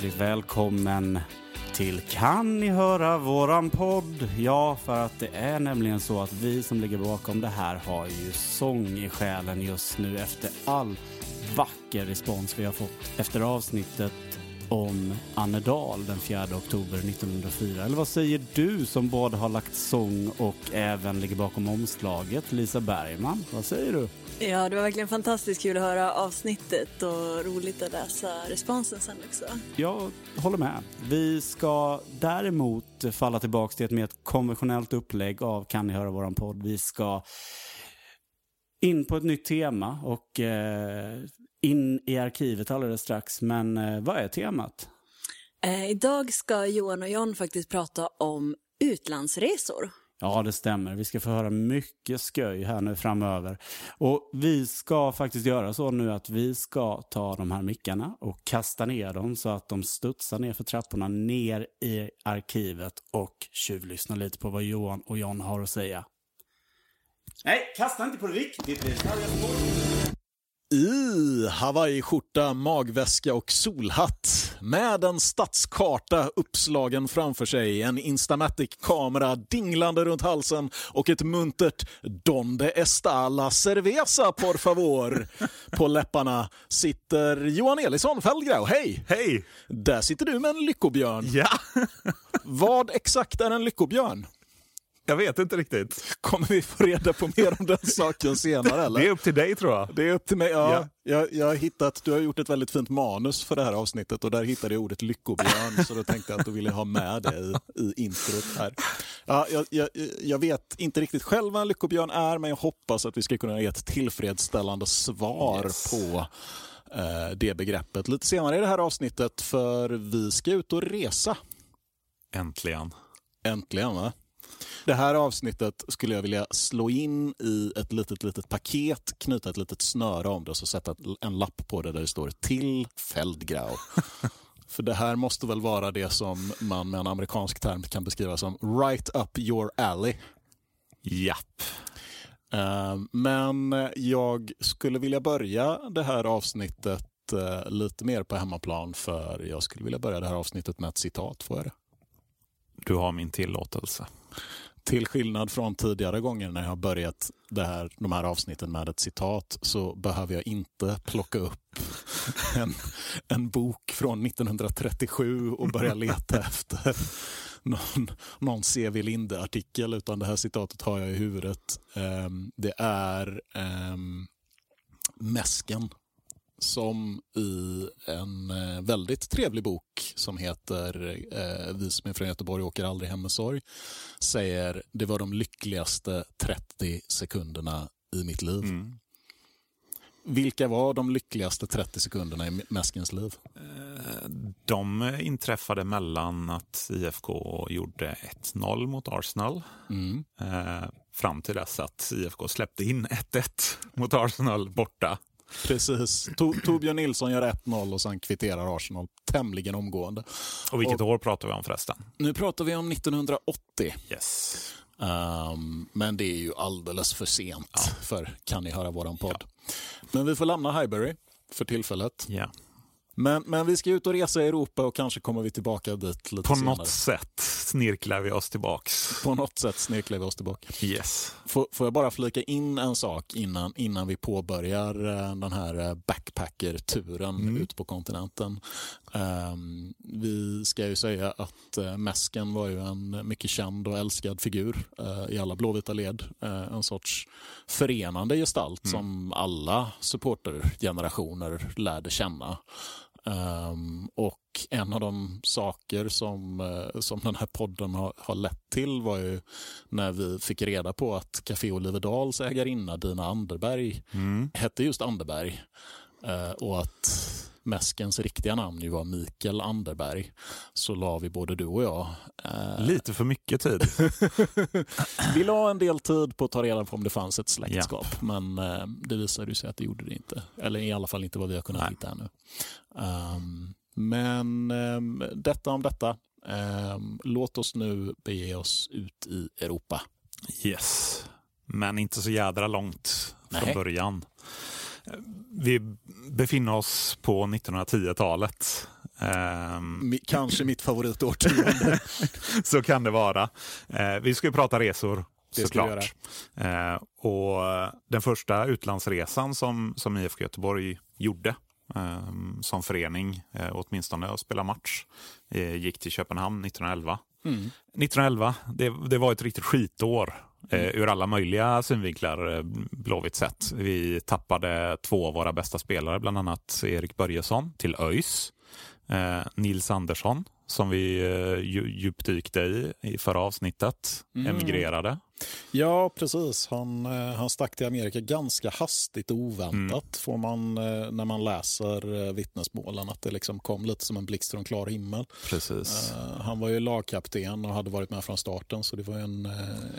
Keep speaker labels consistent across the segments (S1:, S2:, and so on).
S1: hjärtligt välkommen till Kan ni höra våran podd? Ja, för att det är nämligen så att vi som ligger bakom det här har ju sång i själen just nu efter all vacker respons vi har fått efter avsnittet om Annedal den 4 oktober 1904. Eller vad säger du som både har lagt sång och även ligger bakom omslaget, Lisa Bergman? Vad säger du?
S2: Ja, det var verkligen fantastiskt kul att höra avsnittet och roligt att läsa responsen sen också.
S1: Jag håller med. Vi ska däremot falla tillbaka till ett mer konventionellt upplägg av Kan ni höra våran podd? Vi ska in på ett nytt tema och eh, in i arkivet alldeles strax. Men eh, vad är temat?
S2: Eh, idag ska Johan och John faktiskt prata om utlandsresor.
S1: Ja, det stämmer. Vi ska få höra mycket sköj här nu framöver. Och vi ska faktiskt göra så nu att vi ska ta de här mickarna och kasta ner dem så att de studsar ner för trapporna ner i arkivet och tjuvlyssna lite på vad Johan och John har att säga. Nej, kasta inte på det riktigt.
S3: I hawaiiskjorta, magväska och solhatt med en stadskarta uppslagen framför sig, en Instamatic-kamera dinglande runt halsen och ett muntert “Donde está la cerveza, por favor” på läpparna sitter Johan Elisson Fällgrau. Hej!
S4: Hej!
S3: Där sitter du med en lyckobjörn.
S4: Ja,
S3: Vad exakt är en lyckobjörn?
S4: Jag vet inte riktigt.
S3: Kommer vi få reda på mer om den saken senare? Eller?
S4: Det är upp till dig tror jag.
S3: Det är upp till mig. Ja,
S4: Ja.
S3: Jag, jag har hittat, du har gjort ett väldigt fint manus för det här avsnittet och där hittade jag ordet lyckobjörn så då tänkte jag att då ville ha med det i, i introt här. Ja, jag, jag, jag vet inte riktigt själv vad en lyckobjörn är men jag hoppas att vi ska kunna ge ett tillfredsställande svar
S4: Yes.
S3: på eh, det begreppet lite senare i det här avsnittet för vi ska ut och resa.
S4: Äntligen.
S3: Äntligen va? Det här avsnittet skulle jag vilja slå in i ett litet, litet paket, knyta ett litet snöre om det och så sätta en lapp på det där det står till Feldgrau. För det här måste väl vara det som man med en amerikansk term kan beskriva som right up your alley.
S4: Japp.
S3: Eh, Men jag skulle vilja börja det här avsnittet eh, lite mer på hemmaplan för jag skulle vilja börja det här avsnittet med ett citat. Får jag det?
S4: Du har min tillåtelse.
S3: Till skillnad från tidigare gånger när jag har börjat det här, de här avsnitten med ett citat så behöver jag inte plocka upp en, en bok från 1937 och börja leta efter någon, någon C.V. Linde-artikel utan det här citatet har jag i huvudet. Ehm, det är um, Mäsken som i en eh, väldigt trevlig bok som heter eh, Vi som är från Göteborg åker aldrig hem med sorg säger det var de lyckligaste 30 sekunderna i mitt liv.
S4: Mm.
S3: Vilka var de lyckligaste 30 sekunderna i Mäskens liv?
S4: De inträffade mellan att IFK gjorde 1-0 mot Arsenal
S3: Mm.
S4: eh, fram till dess att IFK släppte in 1-1 mot Arsenal borta.
S3: Precis. To Torbjörn Nilsson gör 1-0 och sen kvitterar Arsenal tämligen omgående.
S4: Och vilket år pratar vi om förresten?
S3: Nu pratar vi om 1980.
S4: Yes.
S3: Um, men det är ju alldeles för sent för Kan ni höra våran podd. Men vi får lämna Highbury för tillfället.
S4: Ja.
S3: Men, men vi ska ut och resa i Europa och kanske kommer vi tillbaka dit lite
S4: På
S3: senare.
S4: något sätt snirklar vi oss tillbaks.
S3: På något sätt snirklar vi oss tillbaka.
S4: Yes.
S3: Får, får jag bara flika in en sak innan, innan vi påbörjar eh, den här eh, backpacker-turen
S4: Mm.
S3: ut på kontinenten. Ehm, vi ska ju säga att uh, Mäsken var ju en mycket känd och älskad figur eh, i alla blåvita led. Eh, en sorts förenande gestalt som alla supportergenerationer lärde känna. Ehm, och en av de saker som, som den här podden har, har lett till var ju när vi fick reda på att Café Oliverdals ägarinna Dina Anderberg hette just Anderberg. Eh, och att Mäskens riktiga namn ju var Mikael Anderberg. Så la vi både du och jag eh,
S4: Lite för mycket tid.
S3: vi la en del tid på att ta reda på om det fanns ett släktskap, men eh, det visade sig att det gjorde det inte. Eller i alla fall inte vad vi har kunnat
S4: Nej.
S3: hitta ännu. Um, men um, detta om detta. Um, låt oss nu bege oss ut i Europa.
S4: Yes. Men inte så jädra långt från
S3: Nej.
S4: början. Vi befinner oss på 1910-talet. Ehm,
S3: Kanske mitt favoritårtionde.
S4: så kan det vara. Eh, vi ska ju prata resor såklart. Eh, och den första utlandsresan som, som IFK Göteborg gjorde eh, som förening, eh, åtminstone att spela match, gick till Köpenhamn 1911.
S3: Mm.
S4: 1911, det, det var ett riktigt skitår eh, ur alla möjliga synvinklar, eh, Blåvitt sett. Vi tappade två av våra bästa spelare, bland annat Erik Börjesson till ÖIS. Eh, Nils Andersson, som vi eh, dju- djupdykte i i förra avsnittet,
S3: Mm.
S4: emigrerade.
S3: Ja, precis. Han, eh, han stack till Amerika ganska hastigt och oväntat får man eh, när man läser vittnesmålen. Att det liksom kom lite som en blixt från klar himmel.
S4: Precis.
S3: Han var ju lagkapten och hade varit med från starten så det var en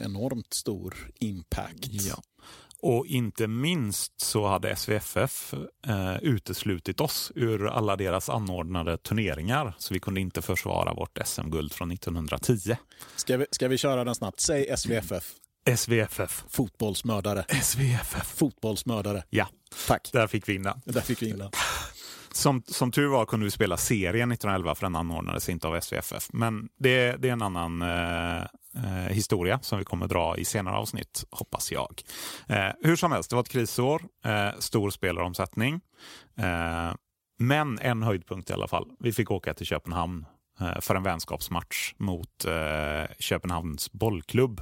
S3: enormt stor impact.
S4: Ja. Och inte minst så hade SVFF eh, uteslutit oss ur alla deras anordnade turneringar. Så vi kunde inte försvara vårt SM-guld från 1910.
S3: Ska, vi, ska vi köra den snabbt? Säg SVFF.
S4: SVFF.
S3: Fotbollsmördare.
S4: SVFF.
S3: Fotbollsmördare.
S4: Ja,
S3: Tack.
S4: där fick vi in den.
S3: Där fick vi in den.
S4: Som, som tur var kunde vi spela serien 1911 för den anordnades inte av SVFF. Men det, det är en annan eh, eh, historia som vi kommer dra i senare avsnitt, hoppas jag. Eh, hur som helst, det var ett krisår, eh, stor spelaromsättning. Eh, men en höjdpunkt i alla fall. Vi fick åka till Köpenhamn eh, för en vänskapsmatch mot eh, Köpenhamns bollklubb.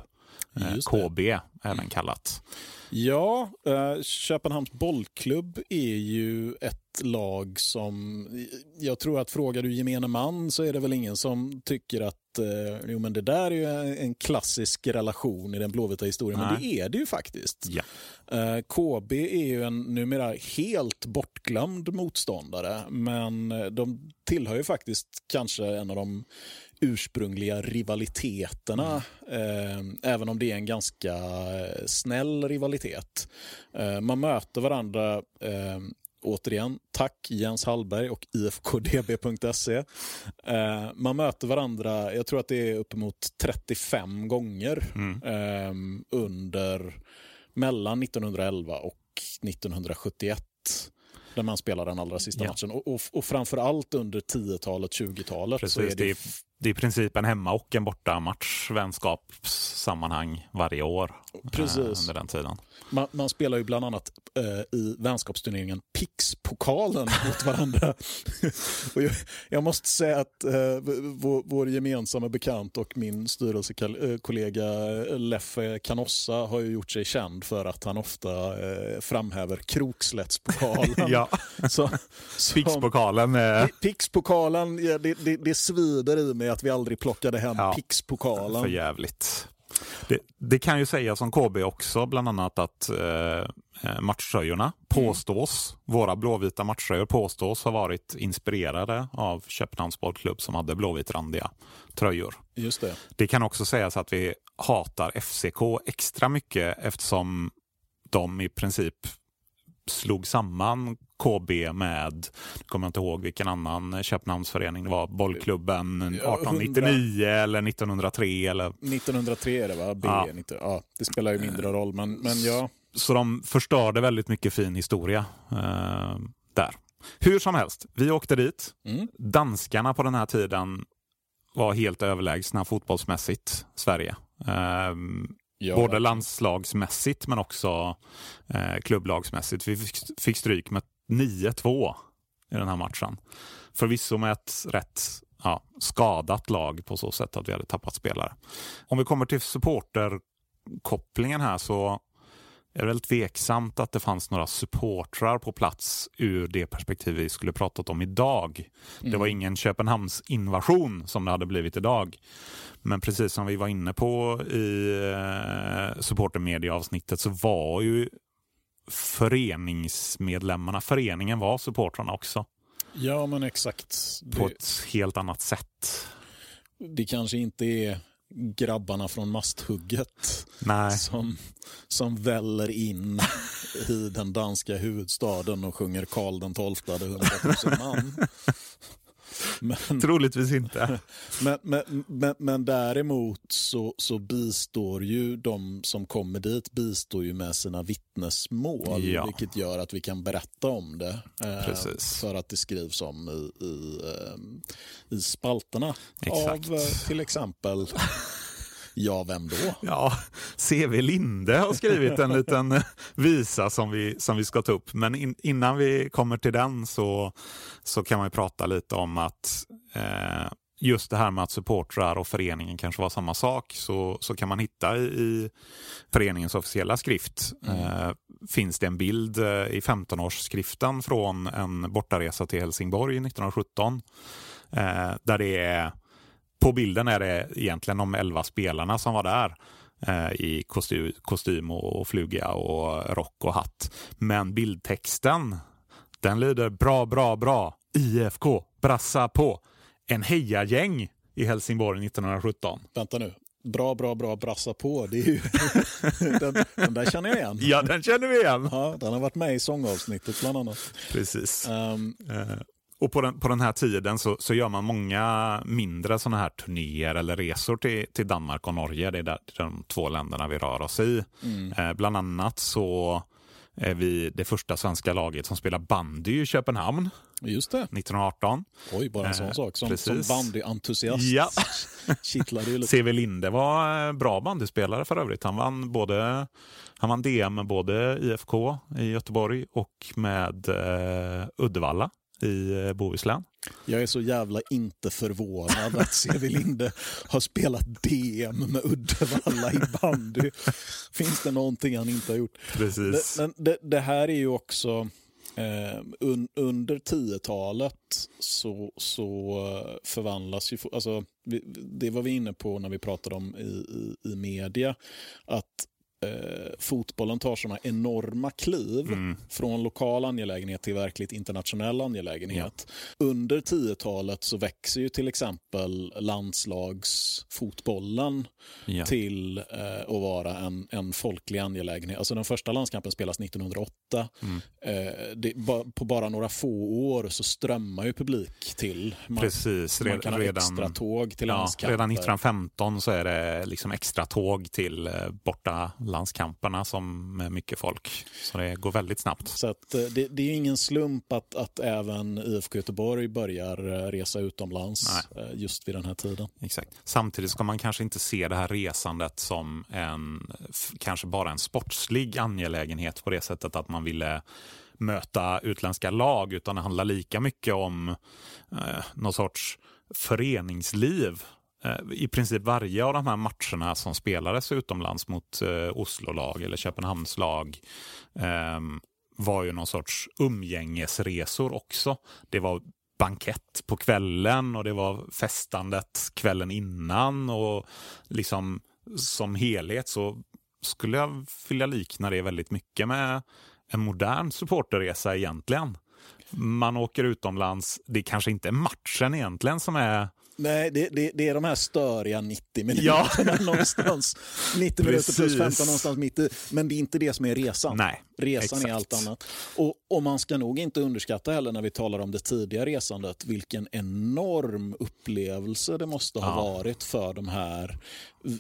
S4: Eh. KB även kallat.
S3: Ja, eh, Köpenhamns bollklubb är ju ett lag som... Jag tror att frågar du gemene man så är det väl ingen som tycker att eh, jo, men det där är ju en klassisk relation i den blåvita historien. Men
S4: Nej.
S3: det är det ju faktiskt.
S4: Ja.
S3: Eh, KB är ju en numera helt bortglömd motståndare men de tillhör ju faktiskt kanske en av de ursprungliga rivaliteterna eh, även om det är en ganska eh, snäll rivalitet. Eh, man möter varandra eh, Återigen, tack Jens Hallberg och ifkdb.se. Eh, man möter varandra, jag tror att det är uppemot 35 gånger
S4: Mm.
S3: eh, under mellan 1911 och 1971 där man spelar den allra sista
S4: Ja.
S3: matchen. Och, och, och framför allt under 10-talet, 20-talet. så är
S4: det
S3: det,
S4: är, det är i princip en hemma och en borta match, vänskapssammanhang varje år eh,
S3: Precis.
S4: under den tiden.
S3: man, man spelar ju bland annat eh, i vänskapsturneringen Pix-pokalen mot varandra. och jag, jag måste säga att eh, vår, vår gemensamma bekant och min styrelsekollega Leffe Canossa har ju gjort sig känd för att han ofta eh, framhäver Krokslättspokalen.
S4: Ja, Pixpokalen. Eh,
S3: Pi- Pixpokalen, ja, det, det, det svider i mig att vi aldrig plockade hem
S4: Ja,
S3: Pixpokalen.
S4: för jävligt. Det, det kan ju sägas om KB också, bland annat att eh, eh, matchtröjorna påstås, våra blåvita matchtröjor påstås ha varit inspirerade av Köpenhamns bollklubb som hade blåvitrandiga tröjor.
S3: Just det.
S4: Det kan också sägas att vi hatar FCK extra mycket eftersom de i princip slog samman KB med, nu kommer jag inte ihåg vilken annan Köpenhamnsförening det var, bollklubben
S3: Ja,
S4: 1899 eller 1903 eller
S3: 1903 är det va? B,
S4: Ja.
S3: 90. Ja, det spelar ju mindre roll, men, men ja.
S4: Så de förstörde väldigt mycket fin historia eh, där. Hur som helst, vi åkte dit.
S3: Mm.
S4: Danskarna på den här tiden var helt överlägsna fotbollsmässigt, Sverige. Eh,
S3: Ja,
S4: Både landslagsmässigt men också eh, klubblagsmässigt. Vi fick, fick stryk med 9-2 i den här matchen. Förvisso med ett rätt ja, skadat lag på så sätt att vi hade tappat spelare. Om vi kommer till supporterkopplingen här så är det väl tveksamt att det fanns några supportrar på plats ur det perspektiv vi skulle pratat om idag. Det var ingen Köpenhamns invasion som det hade blivit idag. Men precis som vi var inne på i eh, supportermedia-avsnittet så var ju föreningsmedlemmarna, föreningen var supportrarna också
S3: Ja, men exakt.
S4: på
S3: Det,
S4: ett helt annat sätt.
S3: det kanske inte är grabbarna från masthugget
S4: Nej,
S3: som, som väller in i den danska huvudstaden och sjunger Karl den XII hade 100 000 man. Men,
S4: Troligtvis inte.
S3: men, men, men, men däremot så, så bistår ju de som kommer dit bistår ju med sina vittnesmål.
S4: Ja.
S3: Vilket gör att vi kan berätta om det. eh. För att det skrivs om i, i, eh, i spalterna.
S4: Exakt.
S3: Av eh, till exempel, ja vem då?
S4: Ja, C.V. Linde har skrivit en liten visa som vi, som vi ska ta upp. Men in, innan vi kommer till den så, så kan man ju prata lite om att eh, just det här med att supportrar och föreningen kanske var samma sak så, så kan man hitta i, i föreningens officiella skrift eh, finns det en bild eh, i 15-årsskriften från en bortaresa till Helsingborg 1917 eh, där det är på bilden är det egentligen de elva spelarna som var där eh, i kostym, kostym och, och fluga och rock och hatt. Men bildtexten, den lyder bra, bra, bra. IFK, brassa på. En hejagäng i Helsingborg 1917.
S3: Vänta nu. Bra, bra, bra, brassa på. Det är ju, den, den där känner jag igen.
S4: Ja, den känner vi igen.
S3: Ja, den har varit med i sångavsnittet bland annat.
S4: Precis. Eh, och på den, på den här tiden så, så gör man många mindre sådana här turnéer eller resor till, till Danmark och Norge. Det är där, de två länderna vi rör oss i. Eh, bland annat så är vi det första svenska laget som spelar bandy i Köpenhamn
S3: just det.
S4: 1918.
S3: Oj, bara en sån
S4: Eh,
S3: sak. Som,
S4: precis.
S3: som bandyentusiast
S4: Ja.
S3: kittlar det ju lite.
S4: C.V. Linde var eh, bra bandyspelare för övrigt. Han vann, både, han vann DM med både IFK i Göteborg och med eh, Uddevalla i eh, Bohuslän.
S3: Jag är så jävla inte förvånad att C.V. Linde har spelat DM med Uddevalla i bandy. Finns det någonting han inte har gjort?
S4: Precis.
S3: Det, men det, det här är ju också... Eh, un, under 10-talet så, så eh, förvandlas ju... Alltså, det var vi inne på när vi pratade om i, i, i media. Att eh, fotbollen tar såna enorma kliv
S4: Mm.
S3: från lokal angelägenhet till verkligt internationell angelägenhet. Under 10-talet så växer ju till exempel landslagsfotbollen
S4: Ja.
S3: till eh, att vara en, en folklig angelägenhet. Alltså den första landskampen spelas 1908.
S4: Mm.
S3: Eh, det, ba, på bara några få år så strömmar ju publik till. Man,
S4: Precis,
S3: man kan ha
S4: redan,
S3: extra tåg till
S4: ja,
S3: landskamper.
S4: redan 1915 så är det liksom extra tåg till eh, borta landskamperna som med mycket folk. Så det går väldigt snabbt.
S3: Så att, eh, det, det är ju ingen slump att, att även IFK Göteborg börjar eh, resa utomlands eh, just vid den här tiden.
S4: Exakt. Samtidigt ska man kanske inte se det här resandet som en, kanske bara en sportslig angelägenhet på det sättet att man ville möta utländska lag, utan det handlar lika mycket om eh, någon sorts föreningsliv. Eh, I princip varje av de här matcherna som spelades utomlands mot eh, Oslo-lag eller Köpenhamnslag eh, var ju någon sorts umgängesresor också. Det var bankett på kvällen och det var festandet kvällen innan och liksom som helhet så skulle jag vilja likna det väldigt mycket med en modern supporterresa egentligen. Man åker utomlands, det kanske inte är matchen egentligen som är
S3: Nej, det, det, det är de här störiga 90 minuterna
S4: Ja.
S3: någonstans. 90 minuter plus
S4: Precis.
S3: 15 någonstans mitt i. Men det är inte det som är resan.
S4: Nej,
S3: Resan är
S4: exakt.
S3: allt annat. Och, och man ska nog inte underskatta heller när vi talar om det tidiga resandet vilken enorm upplevelse det måste ha
S4: Ja.
S3: varit för de här.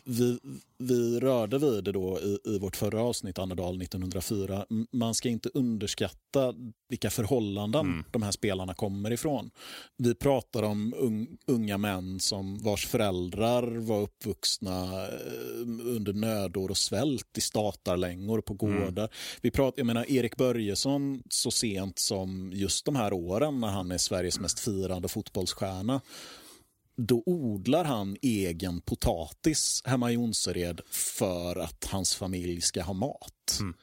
S3: Vi, vi rörde vid det då i, i vårt förra avsnitt, Annedal 1904. M- Man ska inte underskatta vilka förhållanden
S4: Mm.
S3: de här spelarna kommer ifrån. Vi pratar om un, unga män som vars föräldrar var uppvuxna eh, under nödår och svält i statarlängor på
S4: Mm.
S3: gårdar. Vi pratar, jag menar, Erik Börjesson så sent som just de här åren när han är Sveriges mest firande fotbollsstjärna då odlar han egen potatis hemma i Jonsered för att hans familj ska ha mat.
S4: Mm.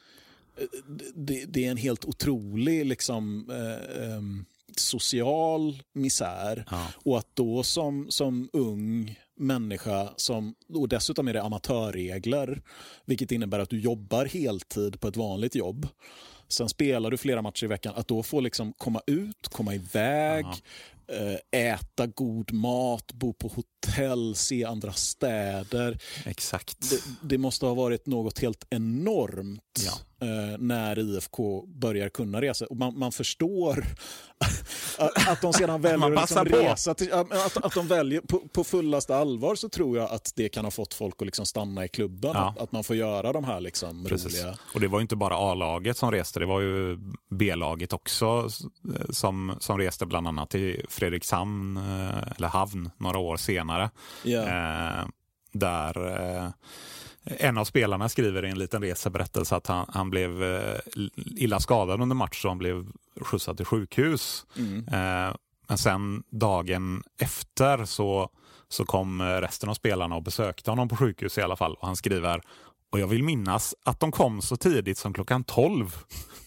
S3: Det, det är en helt otrolig liksom, eh, em, social misär.
S4: Ja.
S3: Och att då som, som ung människa, som, och dessutom är det amatörregler, vilket innebär att du jobbar heltid på ett vanligt jobb. Sen spelar du flera matcher i veckan. Att då få liksom komma ut, komma iväg, eh, äta god mat, bo på hotell, se andra städer.
S4: Exakt.
S3: Det, det måste ha varit något helt enormt.
S4: Ja.
S3: Eh, när IFK börjar kunna resa. Och man, man förstår att, att de sedan väljer att liksom resa. Till, att, att de väljer på, på fullaste allvar så tror jag att det kan ha fått folk att liksom stanna i klubben. Ja. Att, att, man får göra de här liksom roliga...
S4: Och det var inte bara A-laget som reste, det var ju B-laget också som, som reste bland annat till Fredrikshamn, eh, eller Havn, några år senare. Yeah. Eh, där eh, en av spelarna skriver i en liten reseberättelse att han, han blev eh, illa skadad under match och han blev skjutsad till sjukhus. Mm. Eh, men sen dagen efter så, så kom resten av spelarna och besökte honom på sjukhus i alla fall. Och han skriver och jag vill minnas att de kom så tidigt som klockan 12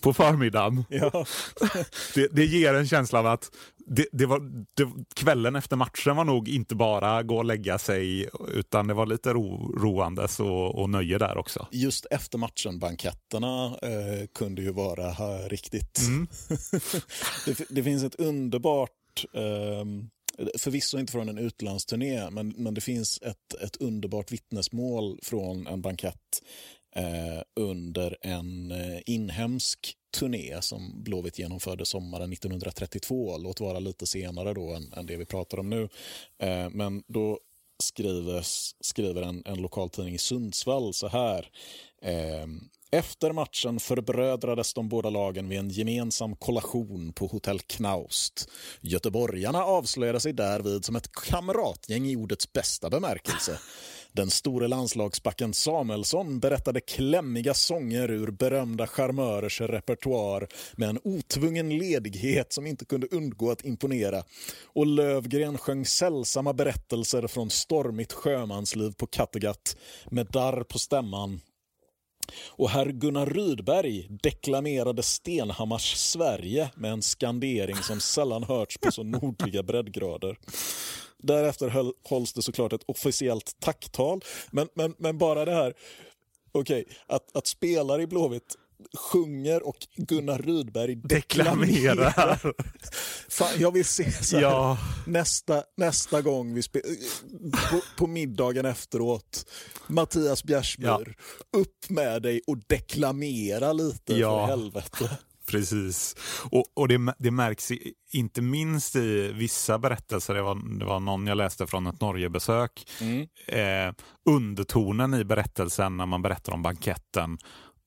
S4: på förmiddagen. Ja. det, det, ger en känsla av att det, det var, det, kvällen efter matchen var nog inte bara gå och lägga sig utan det var lite ro, roandes och, och nöje där också.
S3: Just efter matchen-banketterna eh, kunde ju vara här, riktigt... Mm. det, det, finns ett underbart eh, Förvisso inte från en utlandsturné, men, men det finns ett, ett underbart vittnesmål från en bankett Eh, under en eh, inhemsk turné som Blåvitt genomförde sommaren 1932. Låt vara lite senare då än, än det vi pratar om nu. Eh, men då skriver, skriver en, en lokaltidning i Sundsvall så här. Eh, efter matchen förbrödrades de båda lagen vid en gemensam kollation på Hotell Knaust. Göteborgarna avslöjade sig därvid som ett kamratgäng i ordets bästa bemärkelse. Den store landslagsbacken Samuelsson berättade klämmiga sånger ur berömda charmörers repertoar med en otvungen ledighet som inte kunde undgå att imponera. Och Lövgren sjöng sällsamma berättelser från stormigt sjömansliv på Kattegatt med darr på stämman och herr Gunnar Rydberg deklamerade Stenhammars Sverige med en skandering som sällan hörts på så nordliga breddgrader. Därefter höll, hålls det såklart ett officiellt tacktal, men, men, men bara det här, okej, okay, att, att spelare i Blåvitt sjunger och Gunnar Rydberg deklamerar. deklamerar. Fan, jag vill se så här, ja. nästa, nästa gång vi spelar, på, på, middagen efteråt, Mattias Bjärsmyr, ja. upp med dig och deklamera lite ja. för helvete.
S4: Precis. Och, och det, det, märks i, inte minst i vissa berättelser, det var, det var någon jag läste från ett Norgebesök, mm. eh, undertonen i berättelsen när man berättar om banketten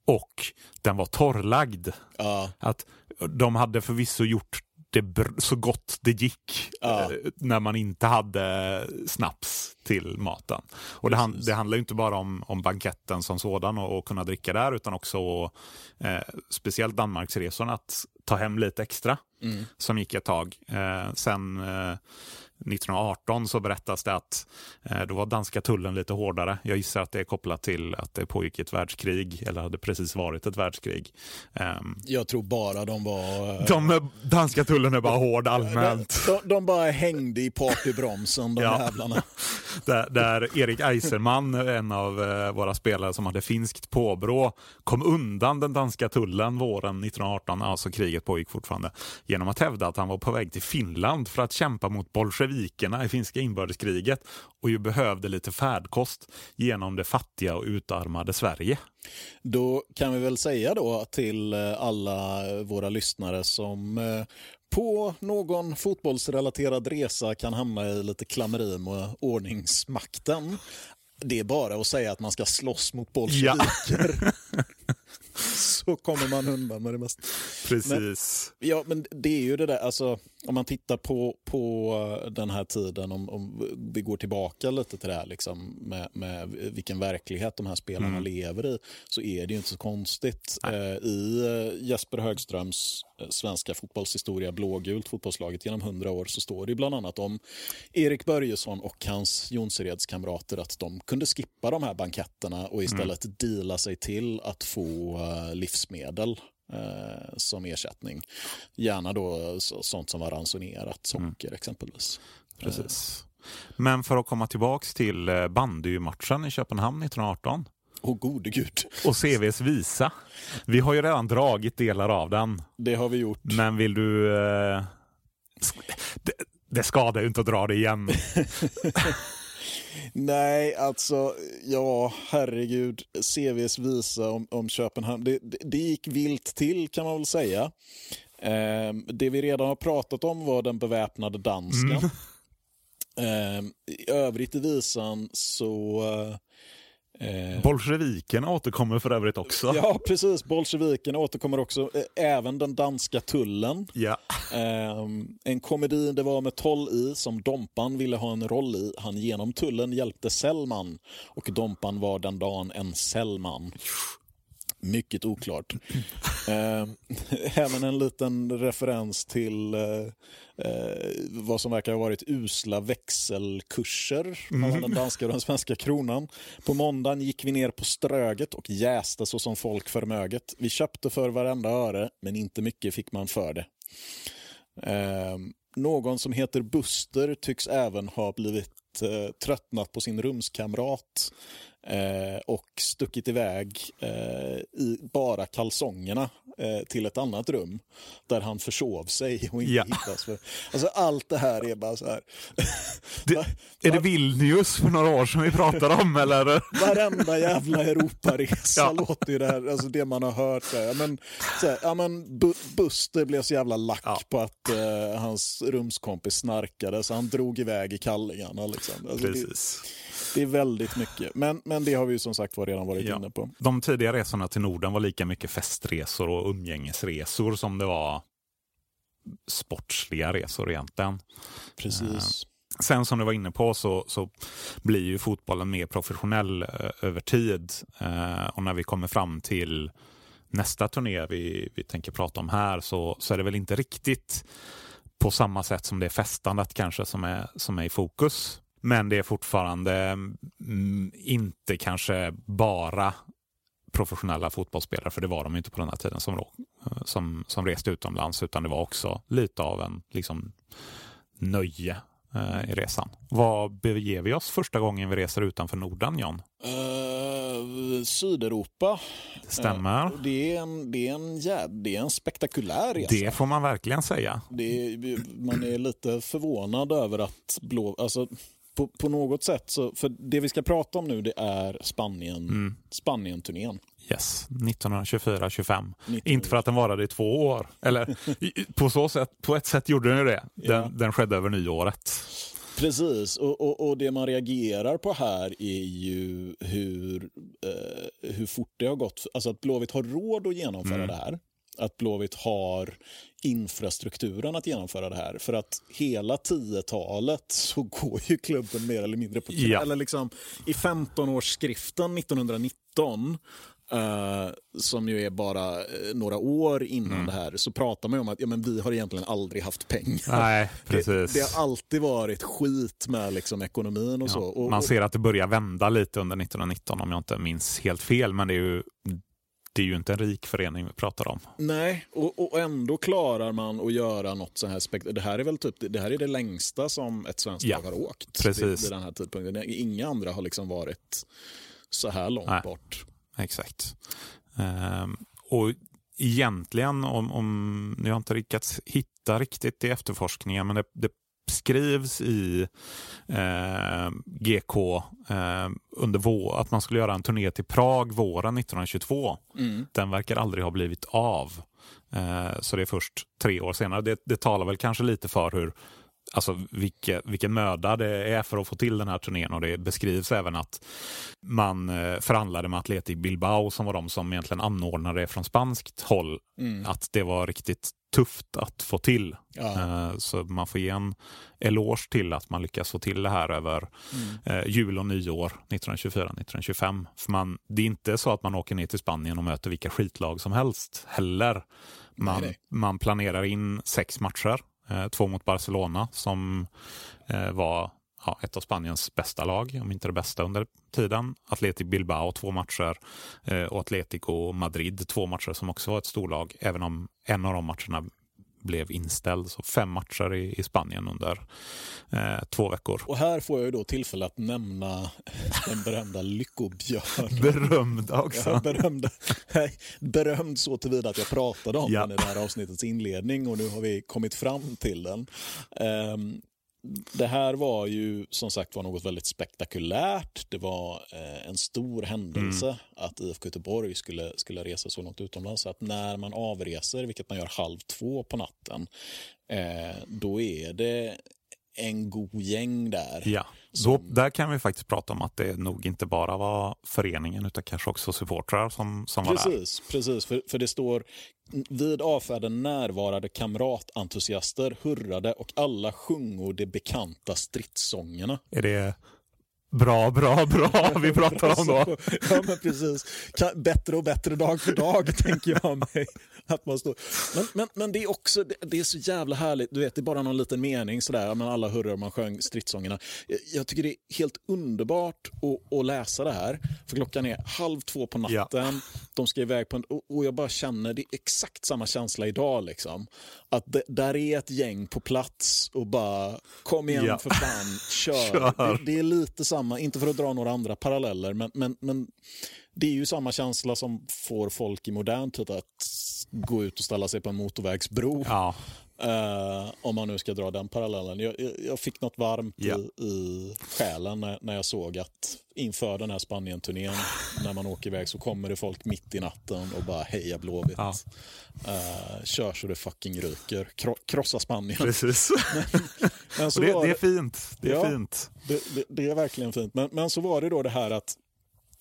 S4: och den var torrlagd. Ja. Att de hade förvisso gjort det så gott det gick ja. eh, när man inte hade snaps till maten. Och det, hand, det handlar inte bara om, om banketten som sådan och, och kunna dricka där utan också eh, speciellt Danmarksresorna att ta hem lite extra mm. som gick ett tag. Eh, sen eh, 1918 så berättas det att eh, då var danska tullen lite hårdare. Jag gissar att det är kopplat till att det pågick ett världskrig eller hade precis varit ett världskrig.
S3: Um, jag tror bara de var...
S4: Eh, de danska tullen är bara hård allmänt.
S3: De, de, de bara hängde i partybromsen de ja. jävlarna.
S4: där, där Erik Eiserman, en av eh, våra spelare som hade finskt påbrå, kom undan den danska tullen våren 1918, alltså kriget pågick fortfarande, genom att hävda att han var på väg till Finland för att kämpa mot bolsjevikerna bolsjevikerna i finska inbördeskriget och ju behövde lite färdkost genom det fattiga och utarmade Sverige.
S3: Då kan vi väl säga då till eh, alla våra lyssnare som eh, på någon fotbollsrelaterad resa kan hamna i lite klammeri med ordningsmakten. Det är bara att säga att man ska slåss mot bolsjeviker. Ja. så kommer man undan med det mesta.
S4: Precis.
S3: Men, ja, men det är ju det där, alltså, om man tittar på, på den här tiden, om, om vi går tillbaka lite till det här liksom, med, med vilken verklighet de här spelarna mm. lever i, så är det ju inte så konstigt. Eh, I eh, Jesper Högströms eh, svenska fotbollshistoria, blågult fotbollslaget genom hundra år, så står det bland annat om Erik Börjesson och hans Jonsereds kamrater att de kunde skippa de här banketterna och istället mm. deala sig till att få livsmedel eh, som ersättning. Gärna då sånt som var ransonerat, socker mm. exempelvis.
S4: Precis. Men för att komma tillbaka till eh, bandymatchen i Köpenhamn 1918.
S3: Åh oh, gode gud.
S4: Och CVs visa. Vi har ju redan dragit delar av den.
S3: Det har vi gjort.
S4: Men vill du... Eh... Det, det skadar ju inte att dra det igen.
S3: Nej, alltså, ja, herregud. CVs visa om, om Köpenhamn. Det, det, det gick vilt till kan man väl säga. Eh, det vi redan har pratat om var den beväpnade dansken. Eh, I övrigt i visan så...
S4: Eh, Bolsjeviken återkommer för övrigt också.
S3: Ja, precis. Bolsjeviken återkommer också. Eh, även den danska tullen.
S4: Ja.
S3: Eh, en komedi det var med Toll i som Dompan ville ha en roll i. Han genom tullen hjälpte Sellman och Dompan var den dagen en Sellman. Mycket oklart. eh, även en liten referens till eh, eh, vad som verkar ha varit usla växelkurser mellan mm. den danska och den svenska kronan. På måndagen gick vi ner på Ströget och jäste så som folk förmöget. Vi köpte för varenda öre, men inte mycket fick man för det. Ehm, någon som heter Buster tycks även ha blivit eh, tröttnat på sin rumskamrat eh, och stuckit iväg eh, i bara kalsongerna eh, till ett annat rum där han försov sig och inte ja. hittas. För, alltså allt det här är bara så här.
S4: Det, är det Vilnius för några år sedan vi pratade om eller?
S3: Varenda jävla Europaresa ja. låter ju det här, alltså det man har hört. Så här, men, så här, ja, men Buster blev så jävla lack ja. på att eh, hans rumskompis snarkade så han drog iväg i kallingarna. Liksom. Alltså,
S4: Precis.
S3: Det, det är väldigt mycket. Men, men det har vi som sagt var redan varit ja. inne på.
S4: De tidiga resorna till Norden var lika mycket festresor och umgängesresor som det var sportsliga resor egentligen.
S3: Precis. Eh,
S4: sen som du var inne på så, så blir ju fotbollen mer professionell eh, över tid. Eh, och när vi kommer fram till nästa turné vi, vi tänker prata om här så, så är det väl inte riktigt på samma sätt som det är festandet kanske som är, som är i fokus. Men det är fortfarande mm, inte kanske bara professionella fotbollsspelare, för det var de inte på den här tiden som, som, som reste utomlands, utan det var också lite av en liksom, nöje eh, i resan. Vad beger vi oss första gången vi reser utanför Norden, John?
S3: Uh, Sydeuropa.
S4: Det stämmer. Uh,
S3: det, är en, det, är en, ja, det är en spektakulär resa.
S4: Det får man verkligen säga.
S3: Är, man är lite förvånad över att blå... Alltså, på, på något sätt, så, för det vi ska prata om nu det är Spanien, mm. Spanien-turnén.
S4: Yes, 1924-25. Inte för att den varade i två år. Eller på, så sätt, på ett sätt gjorde den ju det. Den, ja. den skedde över nyåret.
S3: Precis, och, och, och, det man reagerar på här är ju hur, eh, hur fort det har gått. Alltså att Blåvitt har råd att genomföra mm. det här att Blåvitt har infrastrukturen att genomföra det här. För att hela 10-talet så går ju klubben mer eller mindre på ja. eller liksom I 15-årsskriften 1919 Uh, som ju är bara uh, några år innan mm. det här, så pratar man ju om att ja, men vi har egentligen aldrig haft pengar.
S4: Nej, precis.
S3: Det, det har alltid varit skit med liksom, ekonomin och ja, så. Och,
S4: man ser att det börjar vända lite under 1919 om jag inte minns helt fel, men det är ju det är ju inte en rik förening vi pratar om.
S3: Nej, och, och ändå klarar man att göra något så här spekt Det här är väl typ det här är det längsta som ett svenskt ja, lag har åkt
S4: precis.
S3: Vid, den här tidpunkten. Inga andra har liksom varit så här långt Nej, bort.
S4: Exakt. Um, och egentligen, om, om jag har inte lyckats hitta riktigt i efterforskningen, men det, det skrivs i eh, GK eh, under vår, att man skulle göra en turné till Prag våren 1922. Mm. Den verkar aldrig ha blivit av. Eh, så det är först tre år senare. Det, det talar väl kanske lite för hur alltså vilke, vilken möda det är för att få till den här turnén och det beskrivs även att man eh, förhandlade med Atletic Bilbao som var de som egentligen anordnade det från spanskt håll. Mm. Att det var riktigt tufft att få till. Ja. Eh, så man får ge en eloge till att man lyckas få till det här över mm. Eh, jul och nyår 1924-1925. För man, det är inte så att man åker ner till Spanien och möter vilka skitlag som helst heller. Man, nej, nej. man planerar in sex matcher Eh, två mot Barcelona som eh, var ja, ett av Spaniens bästa lag, om inte det bästa under tiden. Athletic Bilbao två matcher eh, och Atletico Madrid två matcher som också var ett storlag, även om en av de matcherna blev inställd. Så fem matcher i, i Spanien under eh, två veckor.
S3: Och här får jag då tillfälle att nämna den berömda Lyckobjörn.
S4: Berömda också.
S3: Ja, berömda. berömd så tillvida att jag pratade om ja. den i det här avsnittets inledning och nu har vi kommit fram till den. Um, det här var ju som sagt var något väldigt spektakulärt. Det var eh, en stor händelse
S4: Mm.
S3: att IFK Göteborg skulle, skulle resa så långt utomlands. Så att när man avreser, vilket man gör halv två på natten, eh, då är det en god gäng där.
S4: Ja, då, där kan vi faktiskt prata om att det nog inte bara var föreningen utan kanske också supportrar som, som var där.
S3: Precis, precis för, för det står vid avfärden närvarade kamratentusiaster hurrade och alla sjungo de bekanta stridssångerna.
S4: Är det bra, bra, bra vi pratar om då?
S3: ja, men precis. Bättre och bättre dag för dag, tänker jag mig. Att man står. Men, men, men det är också det, är så jävla härligt. Du vet, det är bara någon liten mening sådär. ja, Men alla hurrar man sjöng stridssångerna. Jag, tycker det är helt underbart att, att läsa det här. För klockan är halv två på natten. De ska iväg på en, och, och jag bara känner, det är exakt samma känsla idag. Liksom. Att det, där är ett gäng på plats och bara kom igen
S4: Ja.
S3: för fan, kör.
S4: Kör.
S3: Det, det är lite samma, inte för att dra några andra paralleller, men, men, men det är ju samma känsla som får folk i modern tid att gå ut och ställa sig på en motorvägsbro.
S4: Ja,
S3: Eh, om man nu ska dra den parallellen. Jag, jag, fick något varmt
S4: Ja.
S3: i, i själen när, när jag såg att inför den här Spanien-turnén, när man åker iväg så kommer det folk mitt i natten och bara heja Blåvitt.
S4: Ja.
S3: Eh, kör så det fucking ryker. Kro, krossa Spanien.
S4: precis.
S3: Men
S4: Och det, det är fint. Det är
S3: Ja.
S4: fint.
S3: det, det, det är verkligen fint. Men, men så var det då det här att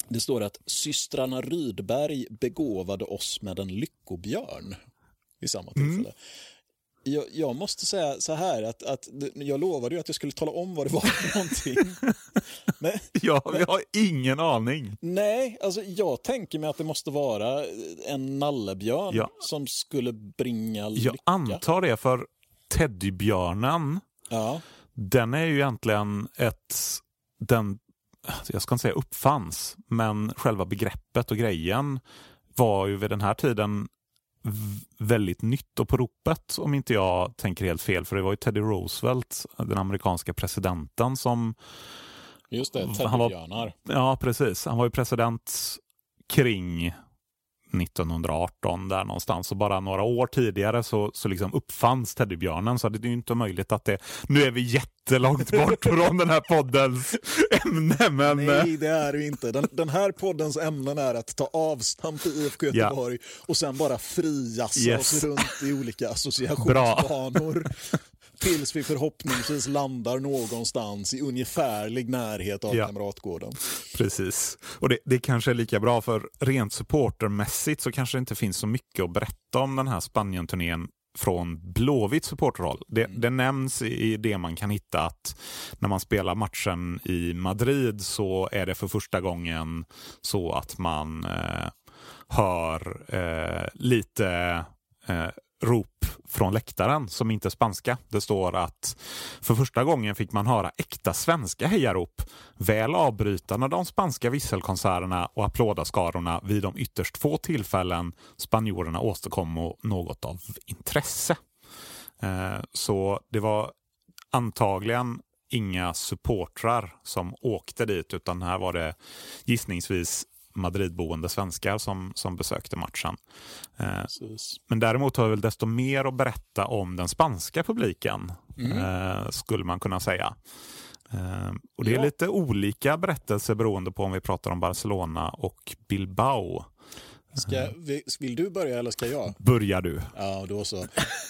S3: det står att systrarna Rydberg begåvade oss med en lyckobjörn vid samma tillfälle. Jag, jag måste säga så här att, att jag lovade ju att jag skulle tala om vad det var för någonting. Men,
S4: Ja, vi har ingen aning.
S3: nej, alltså jag tänker mig att det måste vara en nallebjörn
S4: Ja.
S3: som skulle bringa lycka.
S4: Jag antar det för teddybjörnen,
S3: Ja,
S4: den är ju egentligen ett... Den, jag ska inte säga uppfanns, men själva begreppet och grejen var ju vid den här tiden väldigt nytt och på ropet om inte jag tänker helt fel. För det var ju Teddy Roosevelt, den amerikanska presidenten som
S3: just det. Teddybjörnar.
S4: Ja, precis. Han var ju president kring 1918 där någonstans och bara några år tidigare så, så liksom uppfanns teddybjörnen så det är ju inte möjligt att det... Nu är vi jättelångt bort från den här poddens ämne men...
S3: Nej, det är det inte. Den, den här poddens ämnen är att ta avstamp i IFK. Göteborg och sen bara friassa
S4: Yes.
S3: oss runt i olika associationsbanor. Tills vi förhoppningsvis landar någonstans i ungefärlig närhet av
S4: Ja.
S3: Kamratgården.
S4: Precis. Och det, det kanske är lika bra för rent supportermässigt så kanske det inte finns så mycket att berätta om den här Spanien-turnén från Blåvitt supporterhåll. Det, det nämns i i det man kan hitta att när man spelar matchen i Madrid så är det för första gången så att man eh, hör eh, lite eh, rop från läktaren som inte är spanska. Det står att för första gången fick man höra äkta svenska hejarop, väl avbrytande de spanska visselkonserterna och applådaskarorna vid de ytterst få tillfällen spanjorerna åstadkom något av intresse. Eh, så det var antagligen inga supportrar som åkte dit utan här var det gissningsvis Madridboende svenskar som, som besökte matchen. Eh,
S3: Precis.
S4: men däremot har vi väl desto mer att berätta om den spanska publiken, eh, skulle man kunna säga. Eh, och Det är
S3: Ja.
S4: lite olika berättelser beroende på om vi pratar om Barcelona och Bilbao.
S3: Ska, vi- vill du börja eller ska jag?
S4: Börjar du?
S3: Ja, då så.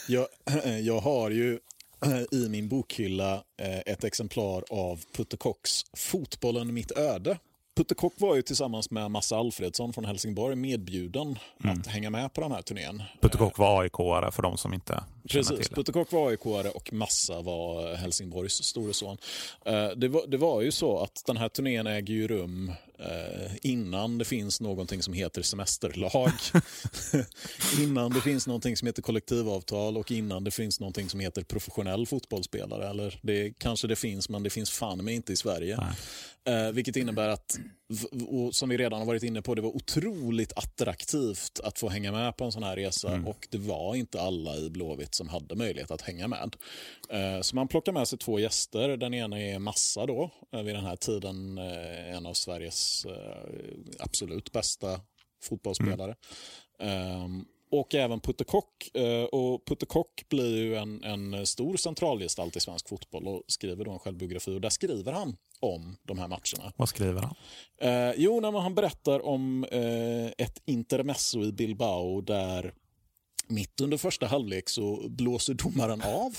S3: Jag, jag har ju i min bokhylla ett exemplar av Putte Kocks Fotbollen mitt öde. Putte Kock var ju tillsammans med Massa Alfredsson från Helsingborg medbjuden att hänga med på den här turnén.
S4: Putte Kock var AIK-are för de som inte känner
S3: Precis,
S4: till det.
S3: Putte Kock var aik och Massa var Helsingborgs store son. Eh, Det var, det var ju så att den här turnén äger ju rum eh, innan det finns någonting som heter semesterlag. innan det finns någonting som heter kollektivavtal och innan det finns någonting som heter professionell fotbollsspelare. Eller det kanske det finns, men det finns fan mig inte i Sverige. Eh, vilket innebär att, som vi redan har varit inne på, det var otroligt attraktivt att få hänga med på en sån här resa och det var inte alla i Blåvitt som hade möjlighet att hänga med. Eh, så man plockar med sig två gäster. Den ena är Massa då, eh, vid den här tiden eh, en av Sveriges eh, absolut bästa fotbollsspelare. Ehm, och även Putte Kock. Eh, och Putte Kock blir ju en, en stor centralgestalt i svensk fotboll och skriver då en självbiografi. Och där skriver han om de här matcherna.
S4: Vad skriver han?
S3: Eh, jo, när han berättar om eh, ett intermezzo i Bilbao där mitt under första halvlek så blåser domaren av.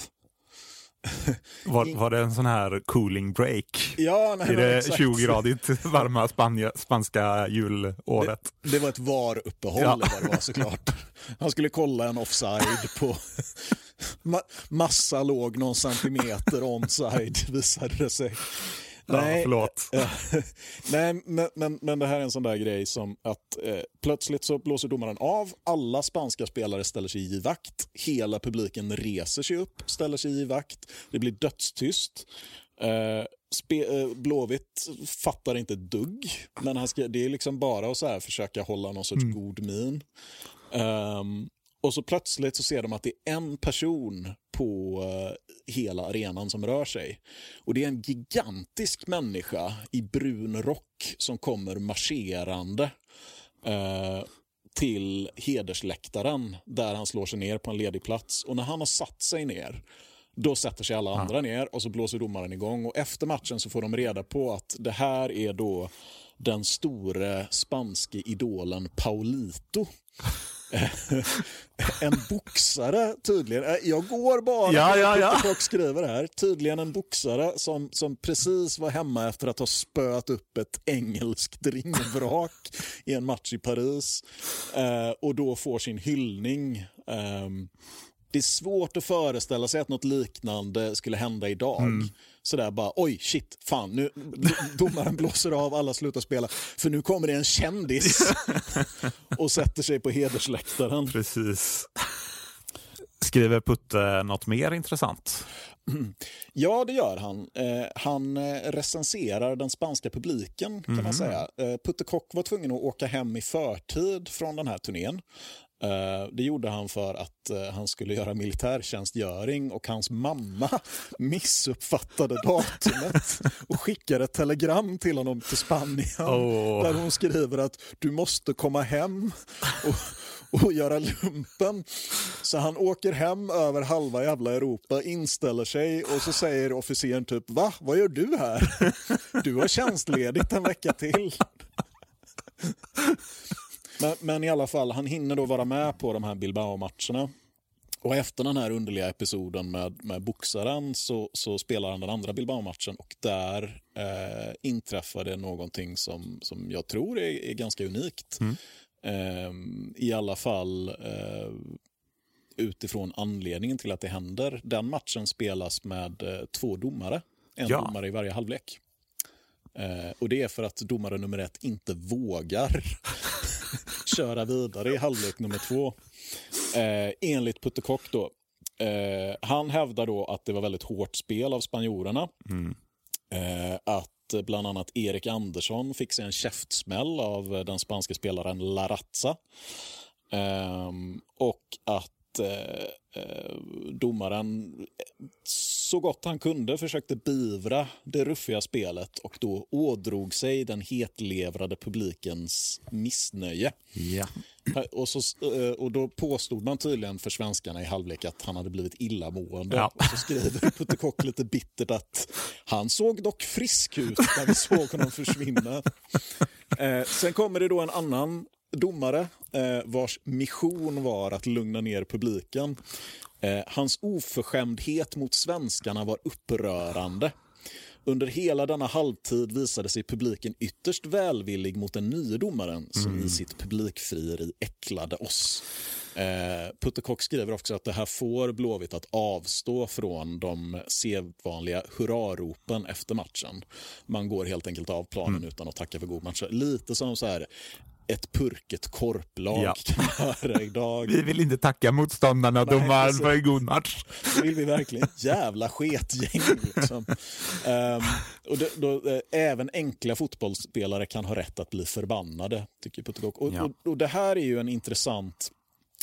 S4: Var, var det en sån här cooling break?
S3: Ja, nej,
S4: I det
S3: exakt.
S4: 20-gradigt varma Spanja, spanska julåret?
S3: Det var ett VAR-uppehåll
S4: Ja.
S3: det var såklart. Han skulle kolla en offside på... Ma- massa låg någon centimeter onside visade det sig.
S4: Ja,
S3: Nej,
S4: förlåt.
S3: Ja. Nej, men, men, men det här är en sån där grej som att eh, plötsligt så blåser domaren av, alla spanska spelare ställer sig i vakt, hela publiken reser sig upp, ställer sig i vakt, det blir dödstyst. Eh, spe, eh, Blåvitt fattar inte ett dugg, men han ska, det är liksom bara att så här försöka hålla någon sorts god min. Ehm, och så plötsligt så ser de att det är en person på eh, hela arenan som rör sig. Och det är en gigantisk människa i brun rock som kommer marscherande eh, till hedersläktaren där han slår sig ner på en ledig plats. Och när han har satt sig ner då sätter sig alla andra ner och så blåser domaren igång. Och efter matchen så får de reda på att det här är då den store spanske idolen Paulito. en boxare tydligen. Eh, Jag går bara
S4: Ja, ja, ja.
S3: folk skriver här. Tydligen en boxare som, som precis var hemma efter att ha spöat upp ett engelskt ringvrak i en match i Paris. Eh, och då får sin hyllning. Ehm, det är svårt att föreställa sig att något liknande skulle hända idag. Sådär bara, oj, shit, fan, nu domaren blåser av, alla slutar spela, för nu kommer det en kändis och sätter sig på hedersläktaren.
S4: Precis. Skriver Putte något mer intressant?
S3: Ja, det gör han. Eh, han eh, recenserar den spanska publiken, kan man säga. Eh, Putte Kock var tvungen att åka hem i förtid från den här turnén. Eh, det gjorde han för att eh, han skulle göra militärtjänstgöring och hans mamma missuppfattade datumet och skickade ett telegram till honom till Spanien
S4: Åh.
S3: där hon skriver att du måste komma hem och, och göra lumpen. Så han åker hem över halva jävla Europa, inställer sig och så säger officeren typ va, vad gör du här? Du har tjänstledigt en vecka till. Men, men i alla fall, han hinner då vara med på de här Bilbao-matcherna. Och efter den här underliga episoden med, med boxaren så, så spelar han den andra Bilbao-matchen och där eh, inträffar det någonting som, som jag tror är, är ganska unikt. Eh, I alla fall eh, utifrån anledningen till att det händer. Den matchen spelas med eh, två domare, en
S4: Ja.
S3: domare i varje halvlek. Eh, och det är för att domare nummer ett inte vågar köra vidare i halvlek nummer två. Eh, enligt Putte Kock då. Eh, han hävdar då att det var väldigt hårt spel av spanjorerna. Eh, att bland annat Erik Andersson fick sig en käftsmäll av den spanska spelaren Larazza. Ehm, och att eh, eh, domaren så gott han kunde försökte beivra det ruffiga spelet och då ådrog sig den hetlevrade publikens missnöje.
S4: Ja.
S3: Och, så, eh, och då påstod man tydligen för svenskarna i halvlek att han hade blivit illamående.
S4: Ja.
S3: Och så skriver Putte Kock lite bittert att han såg dock frisk ut när vi såg honom försvinna. Eh, sen kommer det då en annan domare eh, vars mission var att lugna ner publiken. Eh, hans oförskämdhet mot svenskarna var upprörande. Under hela denna halvtid visade sig publiken ytterst välvillig mot den nye domaren som i sitt publikfrieri äcklade oss. Eh, Putte Kock skriver också att det här får Blåvitt att avstå från de sedvanliga hurraropen efter matchen. Man går helt enkelt av planen utan att tacka för god match. Lite som så här ett purket korplag
S4: Ja.
S3: kan göra idag.
S4: Vi vill inte tacka motståndarna,
S3: Nej,
S4: domaren,
S3: precis.
S4: för en god match.
S3: Det vill vi verkligen. Jävla sketgäng. Liksom. Ehm, och då, då, eh, även enkla fotbollsspelare kan ha rätt att bli förbannade, tycker Putte Kock. Och,
S4: Ja.
S3: och, och det här är ju en intressant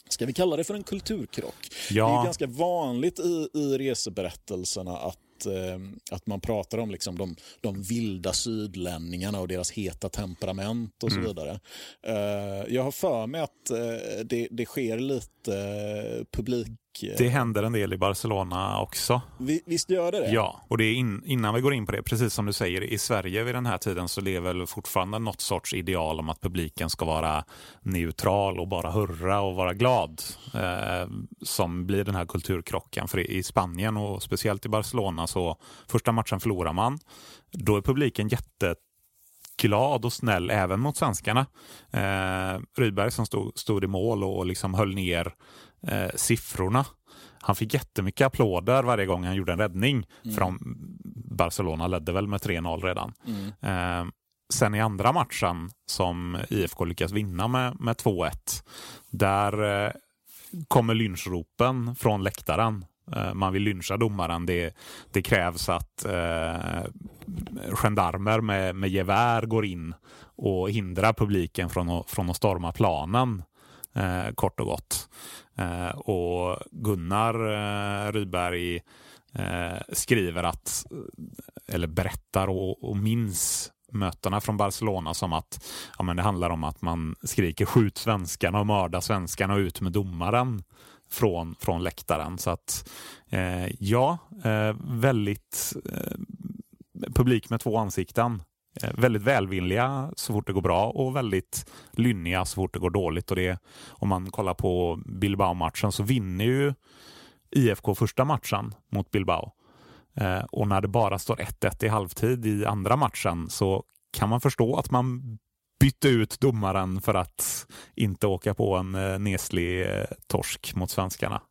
S3: Ska vi kalla det för en kulturkrock?
S4: Ja.
S3: Det är ganska vanligt i, i reseberättelserna att att, eh, att man pratar om liksom de, de vilda sydlänningarna och deras heta temperament och så vidare. Eh, jag har för mig att eh, det, det sker lite publik
S4: det händer en del i Barcelona också.
S3: Vi, visst gör det det?
S4: Ja, och det är in, innan vi går in på det, precis som du säger, i Sverige vid den här tiden så lever väl fortfarande något sorts ideal om att publiken ska vara neutral och bara hurra och vara glad. Eh, som blir den här kulturkrocken. För i Spanien och speciellt i Barcelona så första matchen förlorar man. Då är publiken jätte glad och snäll även mot svenskarna. Eh, Rydberg som stod, stod i mål och liksom höll ner eh, siffrorna. Han fick jättemycket applåder varje gång han gjorde en räddning. Mm. För Barcelona ledde väl med 3-0 redan. Mm. Eh, sen i andra matchen som IFK lyckas vinna med, med 2-1. Där eh, kommer lynchropen från läktaren. Eh, man vill lyncha domaren. Det, det krävs att eh, gendarmer med, med gevär går in och hindrar publiken från att, från att storma planen. Eh, kort och gott. Eh, och Gunnar eh, Rydberg eh, skriver att, eller berättar och, och minns mötena från Barcelona som att ja, men det handlar om att man skriker skjut svenskarna och mörda svenskarna och ut med domaren från, från läktaren. Så att eh, ja, eh, väldigt eh, publik med två ansikten. Eh, väldigt välvilliga så fort det går bra och väldigt lynniga så fort det går dåligt. Och det, om man kollar på Bilbao-matchen så vinner ju IFK första matchen mot Bilbao. Eh, och när det bara står 1-1 i halvtid i andra matchen så kan man förstå att man bytte ut domaren för att inte åka på en eh, neslig eh, torsk mot svenskarna.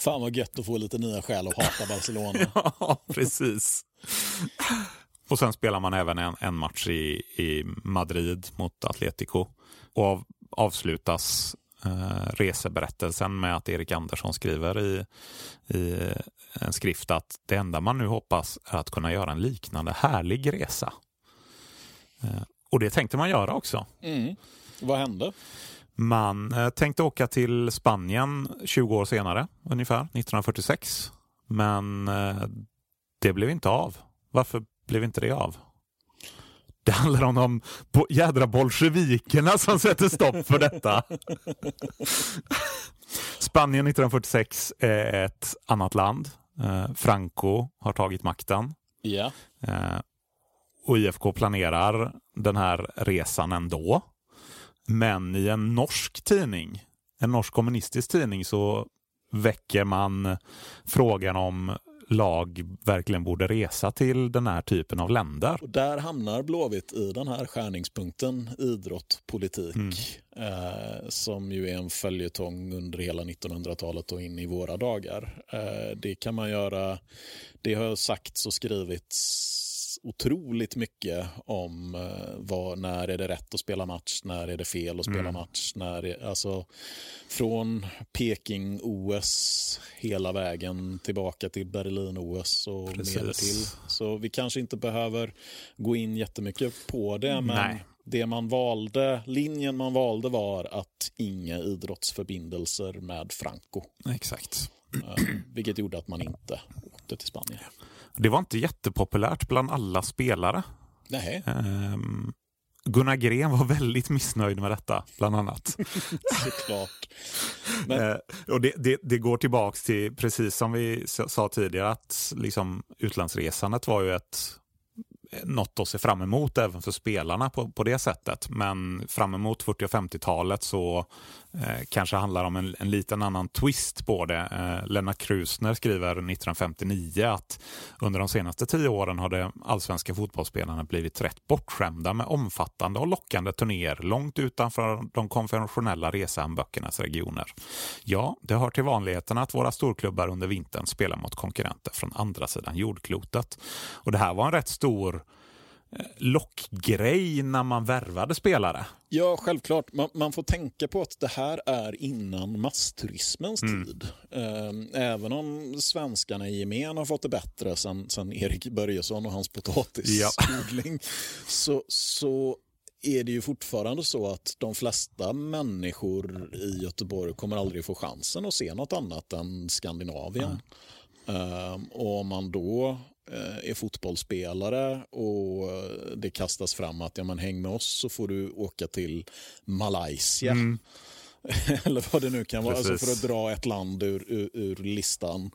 S3: Fan vad gött att få lite nya skäl att hata Barcelona.
S4: ja, precis. Och sen spelar man även en, en match i, i Madrid mot Atletico. Och av, avslutas eh, reseberättelsen med att Erik Andersson skriver i, i en skrift att det enda man nu hoppas är att kunna göra en liknande härlig resa. Eh, och det tänkte man göra också.
S3: Mm. Vad hände?
S4: Man eh, tänkte åka till Spanien 20 år senare, ungefär 1946. Men eh, det blev inte av. Varför blev inte det av? Det handlar om de jädra bolsjevikerna som sätter stopp för detta. Spanien 1946 är ett annat land. Franco har tagit makten.
S3: Ja
S4: och IFK planerar den här resan ändå. Men i en norsk tidning, en norsk kommunistisk tidning, så väcker man frågan om lag verkligen borde resa till den här typen av länder.
S3: Och där hamnar Blåvitt i den här skärningspunkten idrott, politik mm. eh, som ju är en följetong under hela 1900-talet och in i våra dagar. Eh, det kan man göra, det har sagts och skrivits otroligt mycket om eh, vad, när är det rätt att spela match, när är det fel att spela mm. match. När är, alltså, från Peking-OS hela vägen tillbaka till Berlin-OS och Precis. mer till. Så vi kanske inte behöver gå in jättemycket på det, men Nej. det man valde, linjen man valde var att inga idrottsförbindelser med Franco.
S4: Exakt.
S3: Uh, vilket gjorde att man inte åkte till Spanien.
S4: Det var inte jättepopulärt bland alla spelare.
S3: Nej.
S4: Um, Gunnar Gren var väldigt missnöjd med detta, bland annat.
S3: Såklart.
S4: Men... Uh, och det, det, det, går tillbaka till, precis som vi sa tidigare, att liksom, utlandsresandet var ju ett något att se fram emot även för spelarna på, på det sättet. Men fram emot 40 och 50-talet så eh, kanske handlar om en, en liten annan twist på det. Eh, Lennart Krusner skriver 1959 att under de senaste tio åren har de allsvenska fotbollsspelarna blivit rätt bortskämda med omfattande och lockande turnéer långt utanför de konventionella reseböckernas regioner. Ja, det hör till vanligheterna att våra storklubbar under vintern spelar mot konkurrenter från andra sidan jordklotet. Och det här var en rätt stor lockgrej när man värvade spelare.
S3: Ja, självklart. Man, man, får tänka på att det här är innan massturismens mm. tid. Ehm, även om svenskarna i gemen har fått det bättre sen, sen Erik Börjesson och hans potatisodling ja. så, så är det ju fortfarande så att de flesta människor i Göteborg kommer aldrig få chansen att se något annat än Skandinavien. Mm. Och om man då är fotbollsspelare och uh, det kastas fram att ja, man häng med oss så får du åka till Malaysia. Mm. Eller vad det nu kan vara, alltså för att dra ett land ur, ur, ur listan.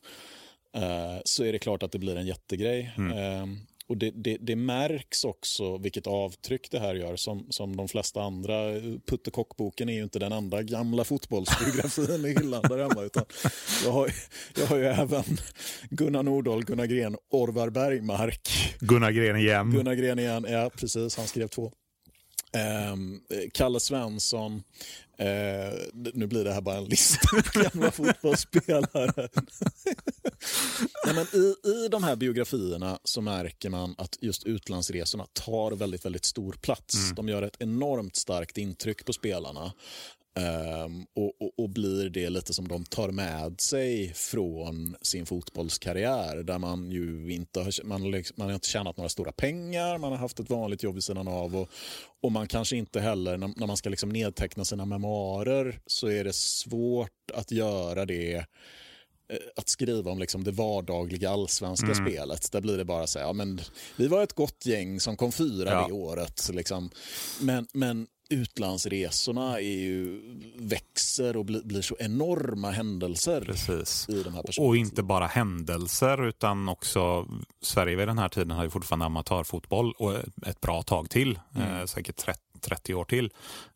S3: Uh, så är det klart att det blir en jättegrej. Mm. Um, och det, det, det, märks också vilket avtryck det här gör. Som, som de flesta andra. Puttekockboken är ju inte den enda gamla fotbollsbiografin i hyllan där hemma. Utan jag, har, jag har ju även Gunnar Nordahl, Gunnar Gren, Orvar Bergmark.
S4: Gunnar Gren igen.
S3: Gunnar Gren igen, ja precis. Han skrev två. Um, Kalle Svensson, Eh, nu blir det här bara en lista på gamla fotbollsspelare. Nej, men i, I de här biografierna så märker man att just utlandsresorna tar väldigt, väldigt stor plats. Mm. De gör ett enormt starkt intryck på spelarna. Um, och, och, och, blir det lite som de tar med sig från sin fotbollskarriär där man ju inte har, man, man har inte tjänat några stora pengar, man har haft ett vanligt jobb vid sidan av och, och man kanske inte heller, när, när man ska liksom nedteckna sina memoarer så är det svårt att göra det eh, att skriva om liksom det vardagliga allsvenska mm. spelet. Där blir det bara så här, ja, men vi var ett gott gäng som kom fyra ja. det året. Liksom. Men, men utlandsresorna är ju, växer och blir, blir så enorma händelser.
S4: Precis.
S3: I de här
S4: och inte bara händelser utan också Sverige vid den här tiden har ju fortfarande amatörfotboll och ett bra tag till, mm. eh, säkert 30, 30 år till,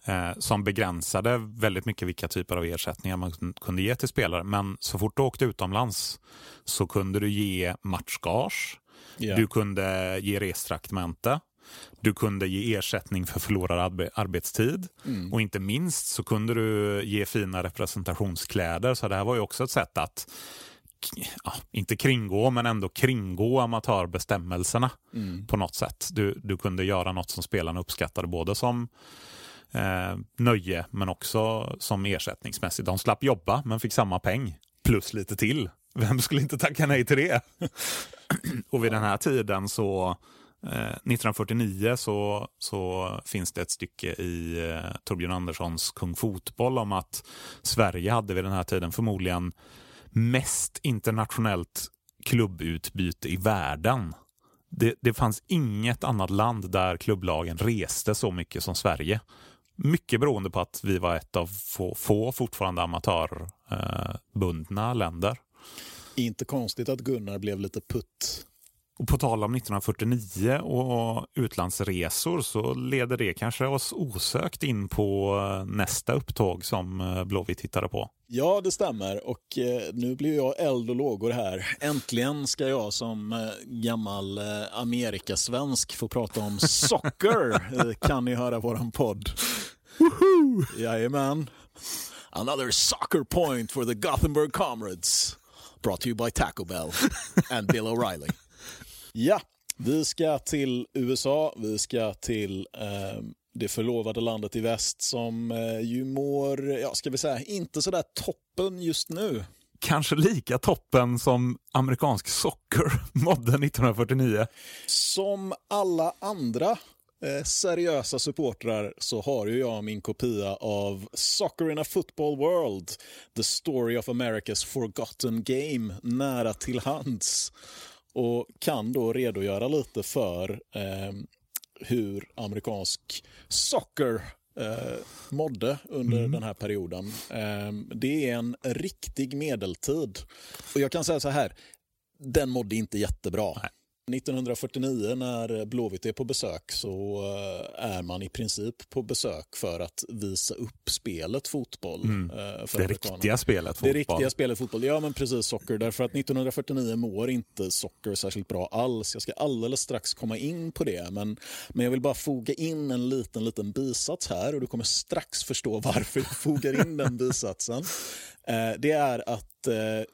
S4: eh, som begränsade väldigt mycket vilka typer av ersättningar man kunde ge till spelare. Men så fort du åkte utomlands så kunde du ge matchgage, yeah. du kunde ge restraktamente, du kunde ge ersättning för förlorad arbetstid mm. och inte minst så kunde du ge fina representationskläder. Så det här var ju också ett sätt att ja, inte kringgå, men ändå kringgå amatörbestämmelserna mm. på något sätt. Du, du kunde göra något som spelarna uppskattade både som eh, nöje men också som ersättningsmässigt. De slapp jobba men fick samma peng plus lite till. Vem skulle inte tacka nej till det? och vid den här tiden så Eh, 1949 så, så finns det ett stycke i eh, Torbjörn Anderssons Kung Fotboll om att Sverige hade vid den här tiden förmodligen mest internationellt klubbutbyte i världen. Det, det fanns inget annat land där klubblagen reste så mycket som Sverige. Mycket beroende på att vi var ett av få, få fortfarande amatörbundna eh, länder.
S3: Inte konstigt att Gunnar blev lite putt
S4: och på tal om 1949 och utlandsresor så leder det kanske oss osökt in på eh, nästa upptåg som eh, Blåvitt hittade på.
S3: Ja, det stämmer. Och eh, nu blir jag eld och lågor här. Äntligen ska jag som gammal Amerikasvensk få prata om socker. kan ni höra våran podd. Jajamän. Another soccer point for the Gothenburg Comrades. Brought to you by Taco Bell and Bill O'Reilly. Ja, vi ska till USA. Vi ska till eh, det förlovade landet i väst som eh, ju mår, ja, ska vi säga, inte sådär toppen just nu.
S4: Kanske lika toppen som amerikansk socker mådde 1949.
S3: Som alla andra eh, seriösa supportrar så har ju jag min kopia av Soccer in a Football World, The Story of America's Forgotten Game, nära till hands och kan då redogöra lite för eh, hur amerikansk soccer eh, mådde under mm. den här perioden. Eh, det är en riktig medeltid. Och jag kan säga så här, den mådde inte jättebra. Nej. 1949 när Blåvitt är på besök så eh, är man i princip på besök för att visa upp spelet fotboll. Mm.
S4: Eh, det riktiga spelet fotboll.
S3: Det riktiga spelet fotboll, ja men precis socker. Därför att 1949 mår inte socker särskilt bra alls. Jag ska alldeles strax komma in på det. Men, men jag vill bara foga in en liten, liten bisats här och du kommer strax förstå varför jag fogar in den bisatsen. Eh, det är att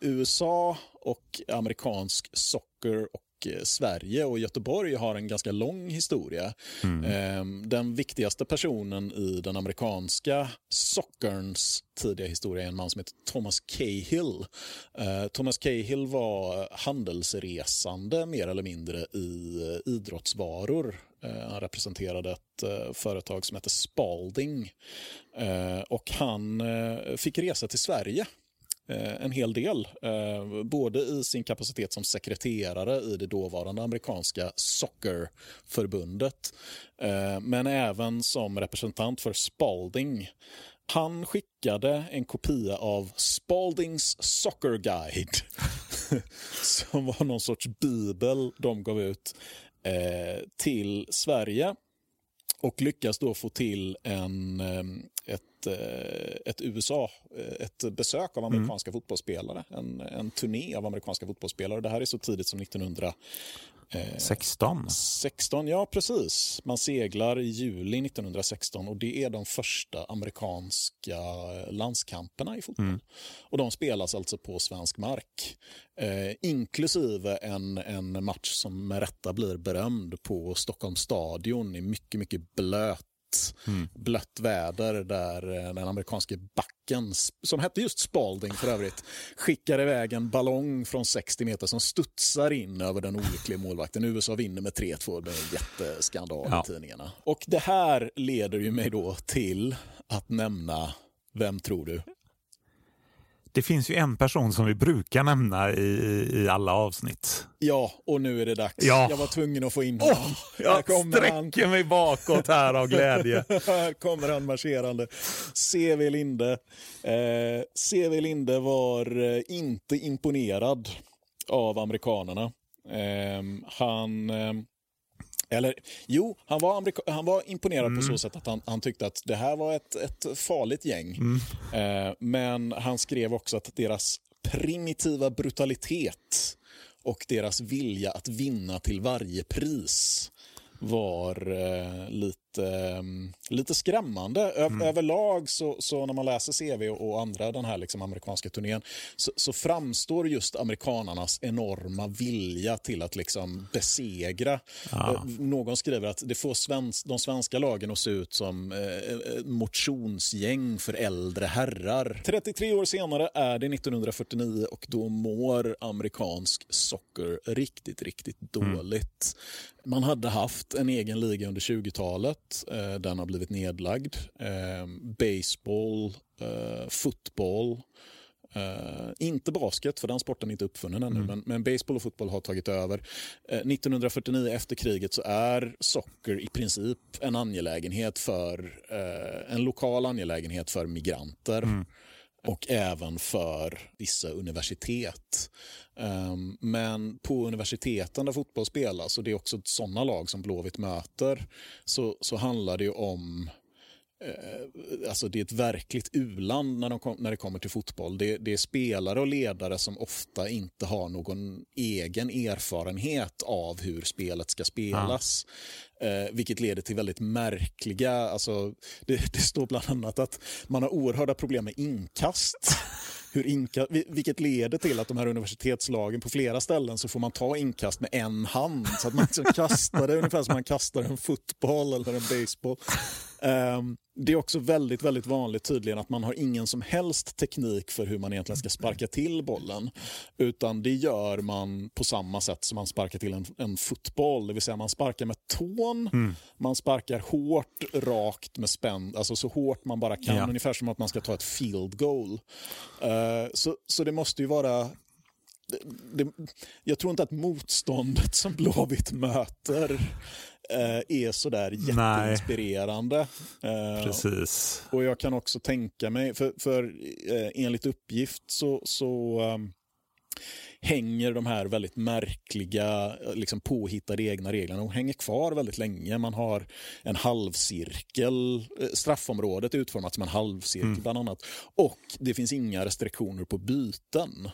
S3: USA och amerikansk socker och Eh, Sverige och Göteborg har en ganska lång historia. Mm. Ehm, den viktigaste personen i den amerikanska sockerns tidiga historia är en man som heter Thomas Cahill. Eh, Thomas Cahill var handelsresande mer eller mindre i eh, idrottsvaror. Han representerade ett företag som heter Spalding och han fick resa till Sverige Eh, en hel del. Eh, både i sin kapacitet som sekreterare i det dåvarande amerikanska soccerförbundet eh, men även som representant för Spalding. Han skickade en kopia av Spaldings Soccer Guide som var någon sorts bibel de gav ut till Sverige och lyckas då få till en, ett, ett USA, ett besök av amerikanska mm. fotbollsspelare. En, en turné av amerikanska fotbollsspelare. Det här är så tidigt som 1900
S4: 16?
S3: 16, ja precis. Man seglar i juli 1916 och det är de första amerikanska landskamperna i fotboll. Mm. Och de spelas alltså på svensk mark. Eh, inklusive en, en match som med rätta blir berömd på Stockholms stadion i mycket, mycket blöt mm. blött väder där eh, den amerikanske backen, som hette just Spalding för övrigt, skickar iväg en ballong från 60 meter som studsar in över den olyckliga målvakten. USA vinner med 3-2, det är en jätteskandal ja. i tidningarna. Och det här leder ju mig då till att nämna, vem tror du?
S4: Det finns ju en person som vi brukar nämna i, i alla avsnitt.
S3: Ja, och nu är det dags. Ja. Jag var tvungen att få in honom. Oh,
S4: jag sträcker han. mig bakåt här av glädje.
S3: här kommer han marscherande. C.V. Linde. Eh, C.V. Linde var eh, inte imponerad av amerikanerna. Eh, han... Eller jo, han var, Amerika han var imponerad mm. på så mm. sätt att han, han, tyckte att det här var ett, ett farligt gäng. Mm. Eh, men han skrev också att deras primitiva brutalitet och deras vilja att vinna till varje pris var eh, lite, eh, lite skrämmande. Ö mm. Överlag så, så, när man läser CV och, andra den här liksom amerikanska turnén så, så, framstår just amerikanarnas enorma vilja till att liksom besegra. Ja. Någon skriver att det får svensk, de svenska lagen att se ut som eh, eh motionsgäng för äldre herrar. 33 år senare är det 1949 och då mår amerikansk socker riktigt, riktigt mm. dåligt. Mm. Man hade haft en egen liga under 20-talet. Eh, den har blivit nedlagd. Eh, baseball, eh, fotboll. Uh, inte basket, för den sporten är inte uppfunnen ännu, mm. men, men, baseball och fotboll har tagit över. Uh, 1949 efter kriget så är socker i princip en angelägenhet för uh, en lokal angelägenhet för migranter. Mm och även för vissa universitet. Um, men på universiteten där fotboll spelas, och det är också sådana lag som Blåvitt möter, så, så handlar det om Eh, alltså det är ett verkligt uland när, de kom, när det kommer till fotboll. Det, det, är spelare och ledare som ofta inte har någon egen erfarenhet av hur spelet ska spelas. Ja. Eh, vilket leder till väldigt märkliga... Alltså, det, det står bland annat att man har oerhörda problem med inkast hur inka, vilket leder till att de här universitetslagen på flera ställen så får man ta inkast med en hand. Så att man liksom kastar det ungefär som man kastar en fotboll eller en baseball. Um, det är också väldigt, väldigt vanligt tydligen att man har ingen som helst teknik för hur man egentligen ska sparka till bollen. Utan det gör man på samma sätt som man sparkar till en, en fotboll. Det vill säga man sparkar med tån, mm. man sparkar hårt, rakt med spänn, alltså så hårt man bara kan. Ja. Ungefär som att man ska ta ett field goal. Uh, så, så det måste ju vara det, det, jag tror inte att motståndet som Blåvitt möter är sådär jätteinspirerande.
S4: Eh, Precis.
S3: Och jag kan också tänka mig, för, för eh, enligt uppgift så, så um, hänger de här väldigt märkliga, liksom påhittade egna reglerna. De hänger kvar väldigt länge. Man har en halvcirkel, eh, straffområdet är utformat som en halvcirkel mm. bland annat. Och det finns inga restriktioner på byten.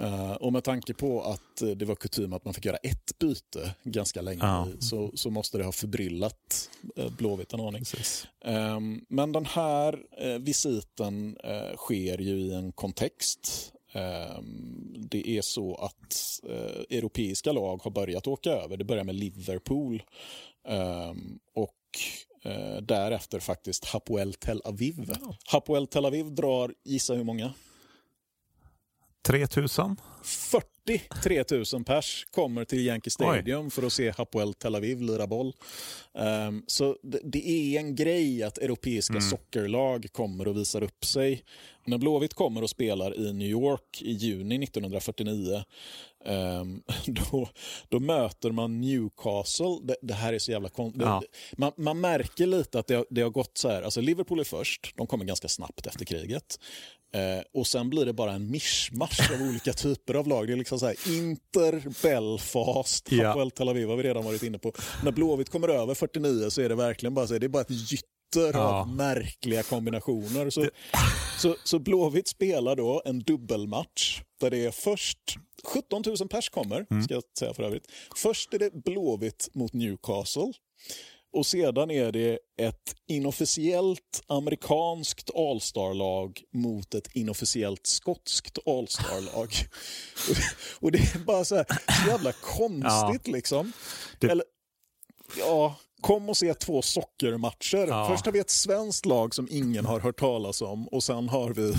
S3: Uh, och med tanke på att uh, det var kutym att man fick göra ett byte ganska länge ja. så, så måste det ha förbryllat uh, Blåvitt en aning. Um, men den här visiten sker ju i en kontext. Um, det är så att europeiska lag har börjat åka över. Det börjar med Liverpool um, och därefter faktiskt Hapoel Tel Aviv. Ja. Hapoel Tel Aviv drar, gissa hur många?
S4: 3000?
S3: 40 43 000 pers kommer till Yankee Stadium Oj. för att se Hapoel Tel Aviv lira boll. Um, så det, det, är en grej att europeiska mm. sockerlag kommer och visar upp sig. När Blåvitt kommer och spelar i New York i juni 1949 Um, då, då möter man Newcastle. Det, det här är så jävla konstigt. Ja. Man, man, märker lite att det har, det har, gått så här. Alltså Liverpool är först. De kommer ganska snabbt efter kriget. Uh, och sen blir det bara en mischmasch av olika typer av lag. Det är liksom så här Inter, Belfast, ja. Hapoel Tel Aviv har vi redan varit inne på. När Blåvitt kommer över 49 så är det verkligen bara, så här, det är bara ett gytter ja. av märkliga kombinationer. Så, så, så Blåvitt spelar då en dubbelmatch där det är först 17 000 pers kommer, mm. ska jag säga för övrigt. Först är det Blåvitt mot Newcastle. Och sedan är det ett inofficiellt amerikanskt All-star-lag mot ett inofficiellt skotskt All-star-lag. och det är bara så här så jävla konstigt ja. liksom. Det... Eller, ja, kom och se två sockermatcher. Ja. Först har vi ett svenskt lag som ingen har hört talas om och sen har vi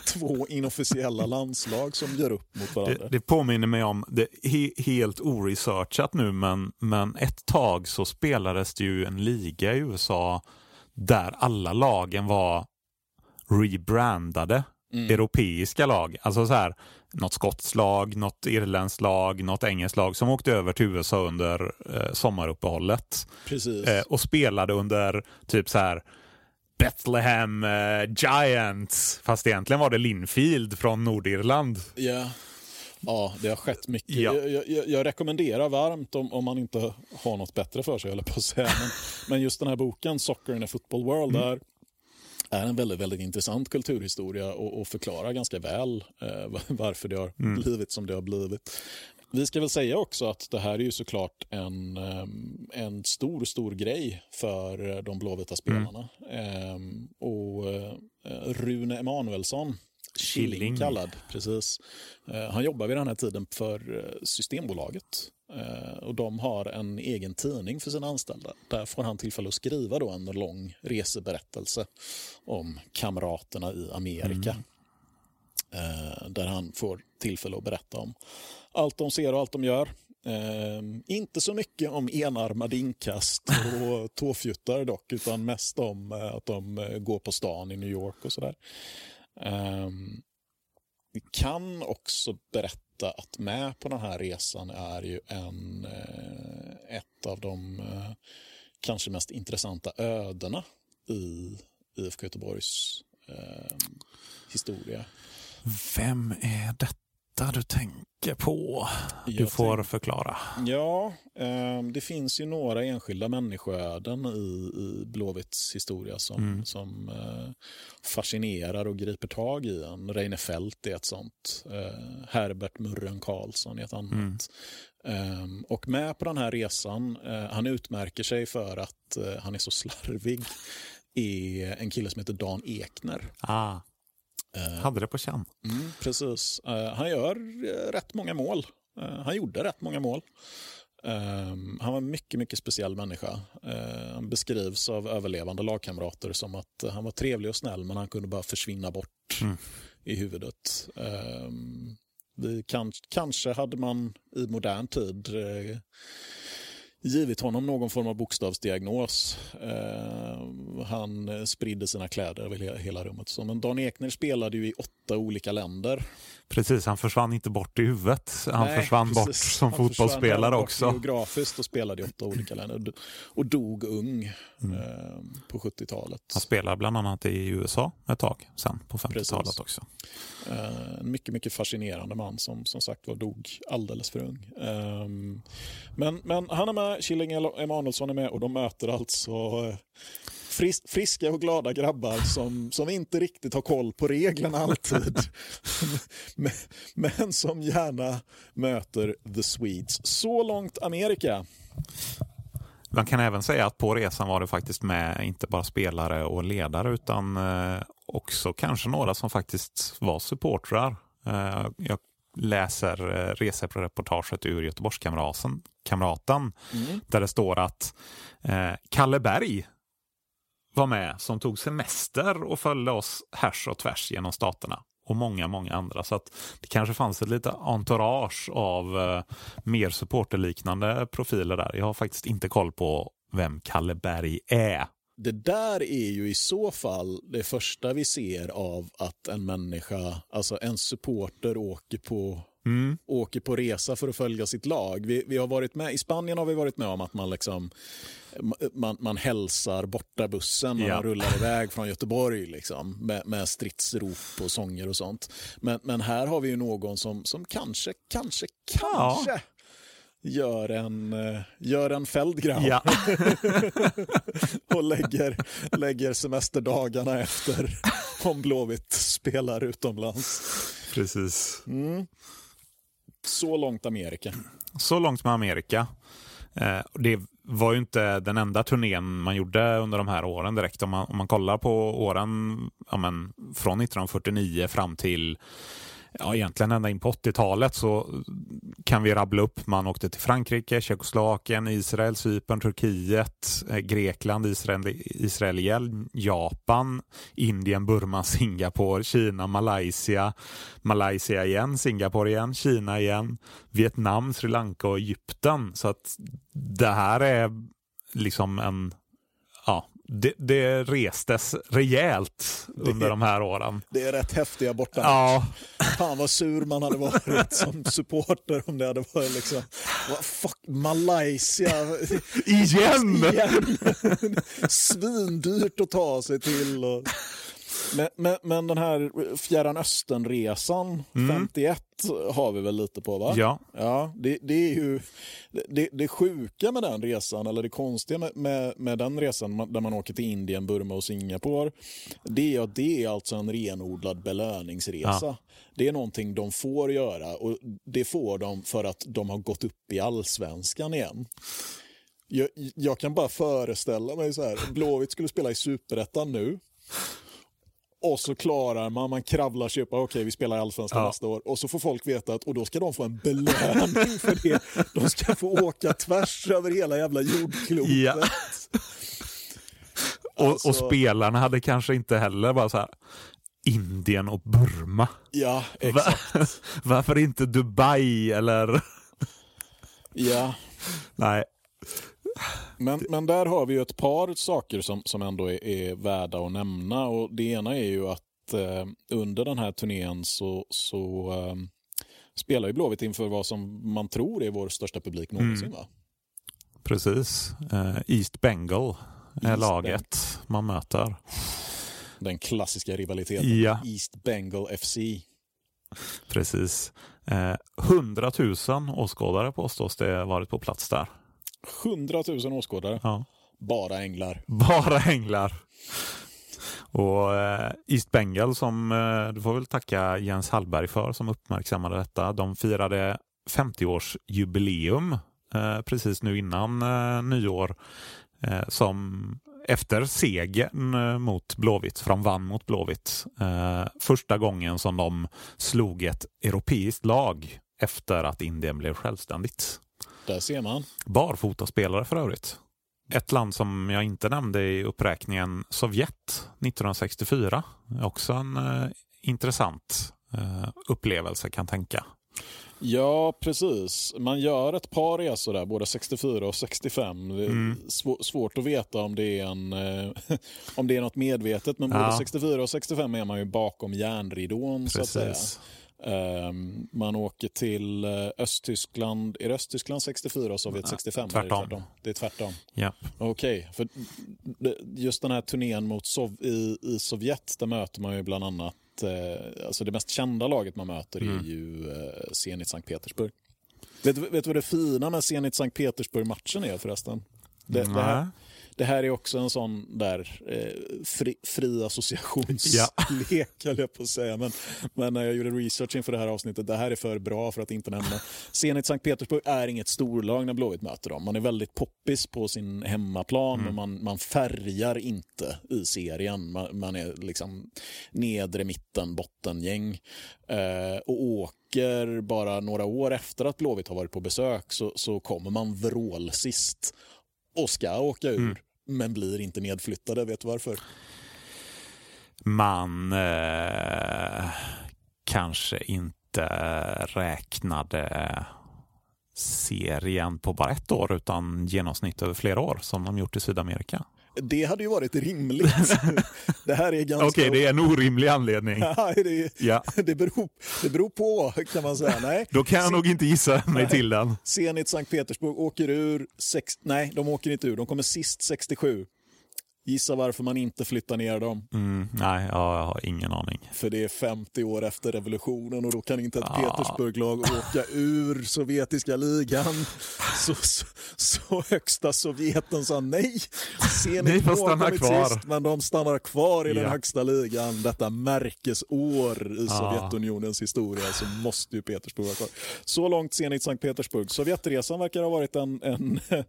S3: två inofficiella landslag som gör upp mot varandra.
S4: Det, det påminner mig om, det he, helt oresearchat nu, men, men ett tag så spelades det ju en liga i USA där alla lagen var rebrandade mm. europeiska lag. Alltså så här, något skotskt lag, något irländskt lag, något engelskt lag som åkte över till USA under eh, sommaruppehållet.
S3: Precis. Eh,
S4: och spelade under typ så här Bethlehem eh, Giants. Fast egentligen var det Linfield från Nordirland.
S3: Ja. Ja, det har skett mycket. Ja. Jag, jag, jag, rekommenderar varmt om, om man inte har något bättre för sig, eller på att säga. Men, men, just den här boken, Soccer in a football world, mm. där är en väldigt, väldigt intressant kulturhistoria och, och förklarar ganska väl eh, varför det har mm. blivit som det har blivit. Vi ska väl säga också att det här är ju såklart en, ehm, en stor, stor grej för de blåvita spelarna. Mm. Och uh, Rune Emanuelsson, Killing kallad, precis. Uh, han jobbar vid den här tiden för Systembolaget. och de har en egen tidning för sina anställda. Där får han tillfälle att skriva då en lång reseberättelse om kamraterna i Amerika. Mm. där han får tillfälle att berätta om allt de ser och allt de gör. Eh, inte så mycket om enarmade inkast och tåfjuttar dock, utan mest om eh, att de eh, går på stan i New York och sådär. Eh, vi kan också berätta att med på den här resan är ju en, eh, ett av de eh, kanske mest intressanta ödena i IFK Göteborgs historia.
S4: Vem är detta? Detta du tänker på? Du jag får tänk... förklara.
S3: Ja, eh, det finns ju några enskilda människoöden i, i Blåvitts historia som, mm. som eh, fascinerar och griper tag i en. Reine Fält är ett sånt. Eh, Herbert Murren Karlsson är ett annat. Mm. Um, och med på den här resan, uh, han utmärker sig för att uh, han är så slarvig, är en kille som heter Dan Ekner.
S4: Ah. Uh, Hade det på känn.
S3: Mm, precis. Uh, han gör uh, rätt många mål. han gjorde rätt många mål. han var en mycket, mycket speciell människa. han beskrivs av överlevande lagkamrater som att han var trevlig och snäll men han kunde bara försvinna bort mm. i huvudet. vi kan, kanske hade man i modern tid givit honom någon form av bokstavsdiagnos. Eh, han spridde sina kläder över hela rummet. Så, men Dan Ekner spelade ju i åtta olika länder.
S4: Precis, han försvann inte bort i huvudet. Han Nej, försvann precis. bort som han fotbollsspelare också.
S3: Han geografiskt och spelade i åtta olika länder och dog ung mm. eh, på 70-talet.
S4: Han spelade bland annat i USA ett tag sen på 50-talet också.
S3: Eh, en mycket, mycket fascinerande man som som sagt var dog alldeles för ung. Eh, men, men han är med, Killing Emanuelsson är med och de möter alltså eh, fris, friska och glada grabbar som, som inte riktigt har koll på reglerna alltid. men, men som gärna möter the Swedes. Så långt Amerika.
S4: Man kan även säga att på resan var det faktiskt med inte bara spelare och ledare utan eh, också kanske några som faktiskt var supportrar. Eh, jag läser eh, resereportaget ur Göteborgskamraten mm. där det står att Kalle Berg var med som tog semester och följde oss härs och tvärs genom staterna och många, många andra. Så att det kanske fanns ett lite entourage av eh, mer supporterliknande profiler där. Jag har faktiskt inte koll på vem Kalle Berg är.
S3: Det där är ju i så fall det första vi ser av att en människa, alltså en supporter åker på
S4: Mm.
S3: åker på resa för att följa sitt lag. Vi, vi har varit med, I Spanien har vi varit med om att man, liksom, man, man hälsar borta bussen när
S4: Ja.
S3: man rullar iväg från Göteborg liksom, med, med stridsrop och sånger och sånt. Men, men här har vi ju någon som, som kanske, kanske,
S4: Ja.
S3: kanske gör en, eh, gör en Feldgrau
S4: Ja.
S3: och lägger, lägger semesterdagarna efter om Blåvitt spelar utomlands.
S4: Precis.
S3: Mm. Så långt Amerika.
S4: Så långt med Amerika. Eh, det var ju inte den enda turnén man gjorde under de här åren direkt. Om man, om man kollar på åren ja, men, från 1949 fram till ja, egentligen ända in på 80-talet så kan vi rabbla upp. Man åkte till Frankrike, Tjeckoslovakien, Israel, Cypern, Turkiet, eh, Grekland, Israel, Israel igen, Japan, Indien, Burma, Singapore, Kina, Malaysia, Malaysia igen, Singapore igen, Kina igen, Vietnam, Sri Lanka och Egypten. Så att det här är liksom en Ja, det, det restes rejält under de här åren.
S3: Det är rätt häftiga borta.
S4: Ja,
S3: Fan vad sur man hade varit som supporter om det hade varit liksom, vad fuck, Malaysia.
S4: igen!
S3: Igen. Svindyrt att ta sig till. Och... Men, men, men den här Fjärran Östern-resan, 51, har vi väl lite på va?
S4: Ja,
S3: Ja, det, det är ju det, det sjuka med den resan, eller det konstiga med, med, med den resan där man åker till Indien, Burma och Singapore, det är att det är alltså en renodlad belöningsresa.
S4: Ja.
S3: Det är någonting de får göra och det får de för att de har gått upp i allsvenskan igen. Jag, jag kan bara föreställa mig så här, Blåvitt skulle spela i superettan nu och så klarar man, man kravlar sig upp, okej vi spelar i Allsvenskan
S4: Ja.
S3: nästa år. Och så får folk veta att och då ska de få en belöning för det. De ska få åka tvärs över hela jävla jordklotet.
S4: Ja. och,
S3: Alltså-
S4: och spelarna hade kanske inte heller bara så här Indien och Burma.
S3: Ja, exakt.
S4: Varför inte Dubai eller?
S3: Ja.
S4: Nej.
S3: Men, men där har vi ju ett par saker som, som ändå är, är värda att nämna. Och det ena är ju att eh, under den här turnén så, så eh, spelar ju Blåvitt inför vad som man tror är vår största publik någonsin.
S4: Mm.
S3: Va?
S4: Precis. Eh, East Bengal är
S3: East
S4: laget man möter.
S3: Den klassiska rivaliteten.
S4: Ja.
S3: East Bengal FC.
S4: Precis. Eh, 100 000 åskådare påstås det varit på plats där.
S3: 100 000 åskådare.
S4: Ja.
S3: Bara änglar.
S4: Bara änglar. Och eh, East Bengal som eh, du får väl tacka Jens Hallberg för som uppmärksammade detta. De firade 50-årsjubileum eh, precis nu innan nyår som efter segern mot Blåvitt, för de vann mot Blåvitt, första gången som de slog ett europeiskt lag efter att Indien blev självständigt.
S3: Där ser man.
S4: Barfotaspelare för övrigt. Ett land som jag inte nämnde i uppräkningen, Sovjet 1964. är Också en eh, intressant eh, upplevelse kan tänka.
S3: Ja, precis. Man gör ett par resor där, både 64 och 65. Det är
S4: Mm.
S3: svå- svårt att veta om det är, en, eh, om det är något medvetet, men både
S4: Ja.
S3: 64 och 65 är man ju bakom järnridån. Så att säga. Ehm, man åker till eh, Östtyskland. Är det Östtyskland 64 och Sovjet
S4: Ja,
S3: 65?
S4: tvärtom.
S3: Eller är det, det är tvärtom.
S4: Ja.
S3: Okej, för det- just den här turnén mot Sov i, i Sovjet, där möter man ju bland annat, eh, alltså det mest kända laget man möter är
S4: Mm.
S3: ju eh, Zenit Sankt Petersburg. Vet, du- vet du vad det fina med Zenit Sankt Petersburg-matchen är förresten? Det, det, här. Det här är också en sån där eh, fri, fri associationslek, höll jag på att säga. Men, men när jag gjorde research inför det här avsnittet, det här är för bra för att inte nämna. Zenit Sankt Petersburg är inget storlag när Blåvitt möter dem. Man är väldigt poppis på sin hemmaplan, men man, man färgar inte i serien. Man, man är liksom nedre mitten, bottengäng. Eh, och åker bara några år efter att Blåvitt har varit på besök så, så kommer man vrålsist och ska åka ur.
S4: Mm.
S3: Men blir inte nedflyttade. Vet du varför?
S4: Man eh, kanske inte räknade serien på bara ett år utan genomsnitt över flera år som de gjort i Sydamerika.
S3: Det hade ju varit rimligt. det här är ganska...
S4: Okej, okay, det är en orimlig anledning.
S3: Ja, det, ja. det, beror, det beror på kan man säga. Nej.
S4: Då kan jag Sen... nog inte gissa mig till den.
S3: Zenit Sankt Petersburg åker ur, sex... nej de åker inte ur, de kommer sist 67. Gissa varför man inte flyttar ner dem?
S4: Mm, nej, jag har ingen aning.
S3: För det är 50 år efter revolutionen och då kan inte ett ah. Petersburglag åka ur sovjetiska ligan. Så, så, så högsta Sovjeten sa nej. Ser ni,
S4: ni får stanna kvar. Sist,
S3: men de stannar kvar i ja. den högsta ligan. Detta märkesår i ah. Sovjetunionens historia så måste ju Petersburg vara kvar. Så långt Zenit Sankt Petersburg. Sovjetresan verkar ha varit en, en,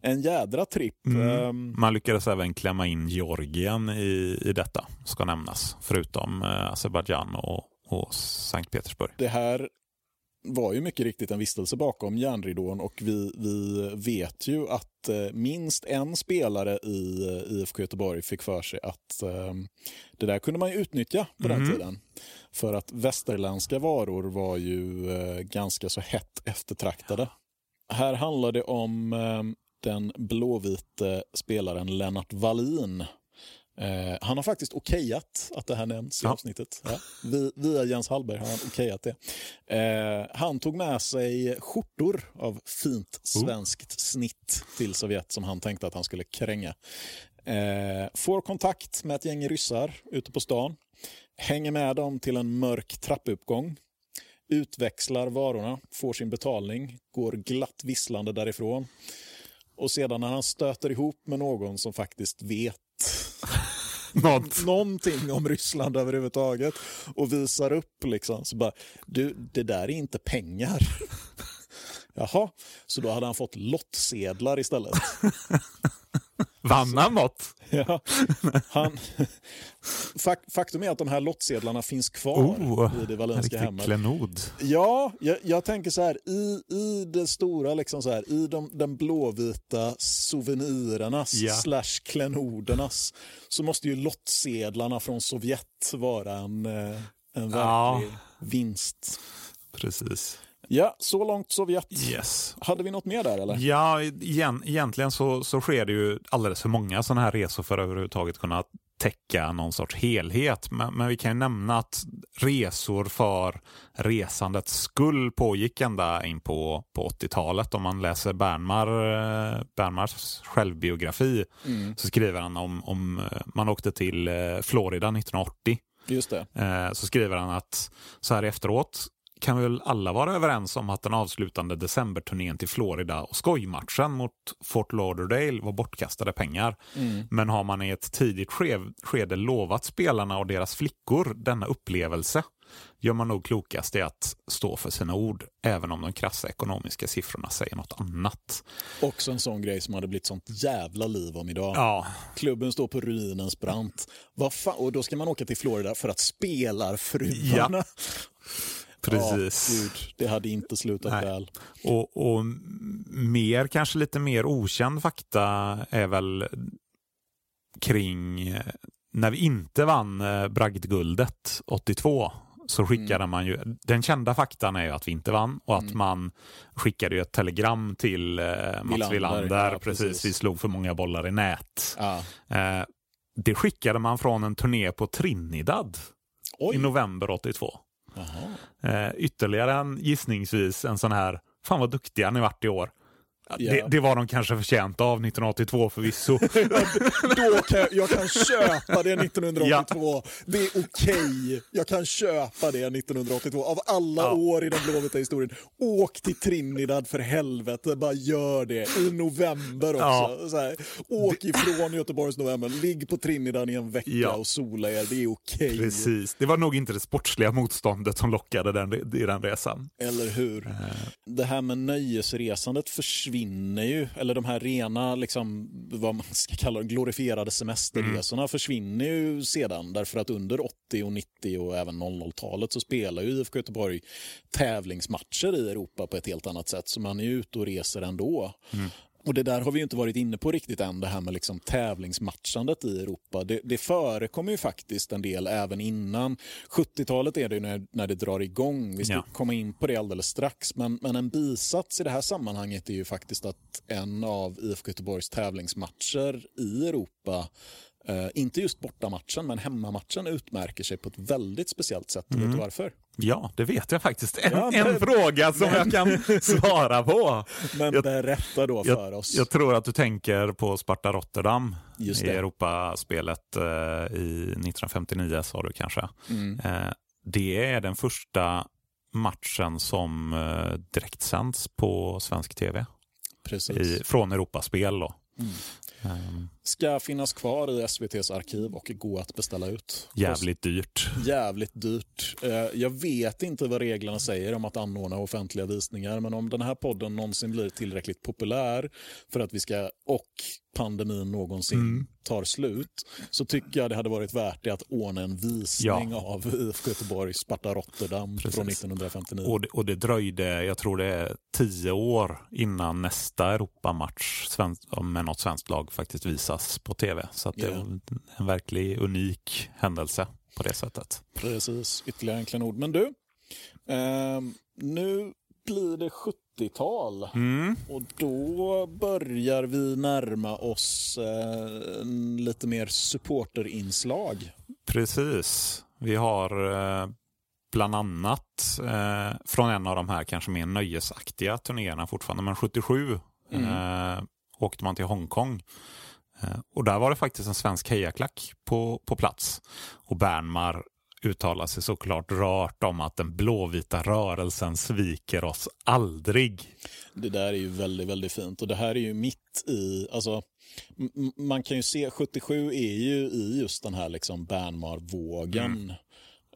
S3: en jädra tripp.
S4: Mm. Um, man lyckades även klämma in Georgien i, i detta, ska nämnas. Förutom eh, Azerbajdzjan och, och Sankt Petersburg.
S3: Det här var ju mycket riktigt en vistelse bakom järnridån och vi, vi vet ju att eh, minst en spelare i eh, IFK Göteborg fick för sig att eh, det där kunde man ju utnyttja på mm. den tiden. För att västerländska varor var ju eh, ganska så hett eftertraktade. Här handlar det om den blåvite spelaren Lennart Wallin. Eh, han har faktiskt okejat att det här nämns i ja. avsnittet. Ja, via Jens Hallberg har han okejat det. Eh, han tog med sig skjortor av fint oh. svenskt snitt till Sovjet som han tänkte att han skulle kränga. Eh, får kontakt med ett gäng ryssar ute på stan. Hänger med dem till en mörk trappuppgång utväxlar varorna, får sin betalning, går glatt visslande därifrån. Och sedan när han stöter ihop med någon som faktiskt vet
S4: Något.
S3: någonting om Ryssland överhuvudtaget och visar upp liksom, så bara, du, det där är inte pengar. Jaha, så då hade han fått lottsedlar istället.
S4: Vann han något?
S3: Ja, han, faktum är att de här lottsedlarna finns kvar oh, i det Wallenska hemmet.
S4: Klenod.
S3: Ja, jag, jag, tänker så här, i, i det stora, liksom så här, i de, den blåvita souvenirernas ja. slash klenodernas så måste ju lottsedlarna från Sovjet vara en, eh, en verklig ja. vinst.
S4: Precis.
S3: Ja, så långt Sovjet.
S4: Yes.
S3: Hade vi något mer där eller?
S4: Ja, igen, egentligen så, så sker det ju alldeles för många sådana här resor för att överhuvudtaget kunna täcka någon sorts helhet. Men, men, vi kan ju nämna att resor för resandets skull pågick ända in på, på 80-talet. Om man läser Bernmar, eh, Bernmars självbiografi mm. så skriver han om, om eh, man åkte till eh, Florida 1980.
S3: Just det.
S4: Så skriver han att så här efteråt kan väl alla vara överens om att den avslutande decemberturnén till Florida och skojmatchen mot Fort Lauderdale var bortkastade pengar. Mm. Men har man i ett tidigt skede lovat spelarna och deras flickor denna upplevelse gör man nog klokast i att stå för sina ord, även om de krassa ekonomiska siffrorna säger något annat.
S3: Också en sån grej som hade blivit sånt jävla liv om idag.
S4: Ja.
S3: Klubben står på ruinens brant. och då ska man åka till Florida för att spelarfruarna ja.
S4: Precis.
S3: Ja, gud, det hade inte slutat Nej. väl.
S4: Och, och mer, kanske lite mer okänd fakta är väl kring när vi inte vann eh, bragdguldet 82 så skickade mm. man ju, den kända faktan är ju att vi inte vann och att mm. man skickade ju ett telegram till eh, Mats Wilander. Ja, precis. precis. vi slog för många bollar i nät.
S3: Ja.
S4: Eh, det skickade man från en turné på Trinidad Oj. i november 82. Aha. ytterligare en gissningsvis en sån här, fan vad duktiga ni vart i år. Yeah. Det, det, var de kanske förtjänta av 1982 förvisso.
S3: Då kan jag, jag, kan köpa det 1982. Ja. Det är okej. Okay. Jag kan köpa det 1982. Av alla ja. år i den blåvita historien. Åk till Trinidad för helvete. Bara gör det. I november också. Ja. Här, åk ifrån Göteborgs november. Ligg på Trinidad i en vecka och sola er. Det är okej. Okay.
S4: Precis. Det var nog inte det sportsliga motståndet som lockade den, i den resan.
S3: Eller hur. Uh. Det här med nöjesresandet försvinner försvinner ju, eller de här rena, liksom, vad man ska kalla de glorifierade semesterresorna mm. försvinner ju sedan. Därför att under 80 och 90 och även 00-talet så spelar ju IFK Göteborg tävlingsmatcher i Europa på ett helt annat sätt. Så man är ute och reser ändå. Mm. Och Det där har vi inte varit inne på riktigt än, det här med liksom tävlingsmatchandet i Europa. Det, det förekommer ju faktiskt en del även innan. 70-talet är det när, när det drar igång. Vi ska
S4: Ja.
S3: komma in på det alldeles strax. Men, men en bisats i det här sammanhanget är ju faktiskt att en av IFK Göteborgs tävlingsmatcher i Europa eh, inte just bortamatchen, men hemmamatchen utmärker sig på ett väldigt speciellt sätt. Vet du varför?
S4: Ja, det vet jag faktiskt. En,
S3: Ja, men-
S4: en fråga som jag kan svara på.
S3: Men
S4: Jag-
S3: berätta då för oss.
S4: Jag tror att du tänker på Sparta Rotterdam
S3: Just
S4: i
S3: det.
S4: Europaspelet eh, i 1959 sa du kanske.
S3: Mm.
S4: Eh, det är den första matchen som eh, direktsänds på svensk tv
S3: Precis.
S4: i, från Europaspel. Då.
S3: Mm.
S4: Ehm,
S3: Ska finnas kvar i SVTs arkiv och gå att beställa ut.
S4: jävligt dyrt.
S3: Jävligt dyrt. Eh, Jag vet inte vad reglerna säger om att anordna offentliga visningar men om den här podden någonsin blir tillräckligt populär för att vi ska, och pandemin någonsin
S4: Mm.
S3: tar slut, så tycker jag det hade varit värt det att ordna en visning av IFK Göteborg Sparta Rotterdam
S4: Precis.
S3: från 1959.
S4: Och det, och det dröjde, jag tror det är tio år innan nästa Europamatch med något svenskt lag faktiskt visas på tv. Så att det
S3: Ja.
S4: är en verklig unik händelse på det sättet.
S3: Precis, ytterligare en klenod. Men du, ehm, nu blir det 70-tal.
S4: Mm.
S3: Och då börjar vi närma oss eh, lite mer supporterinslag.
S4: Precis. Vi har eh, bland annat eh, från en av de här kanske mer nöjesaktiga turnéerna fortfarande, men 77 eh, åkte man till Hongkong. Eh, och där var det faktiskt en svensk hejaklack på, på plats. Och Bernmar uttalar sig såklart rört om att den blåvita rörelsen sviker oss aldrig.
S3: Det där är ju väldigt, väldigt fint. Och det här är ju mitt i, alltså man kan ju se, 77 är ju i just den här liksom Bernmar-vågen.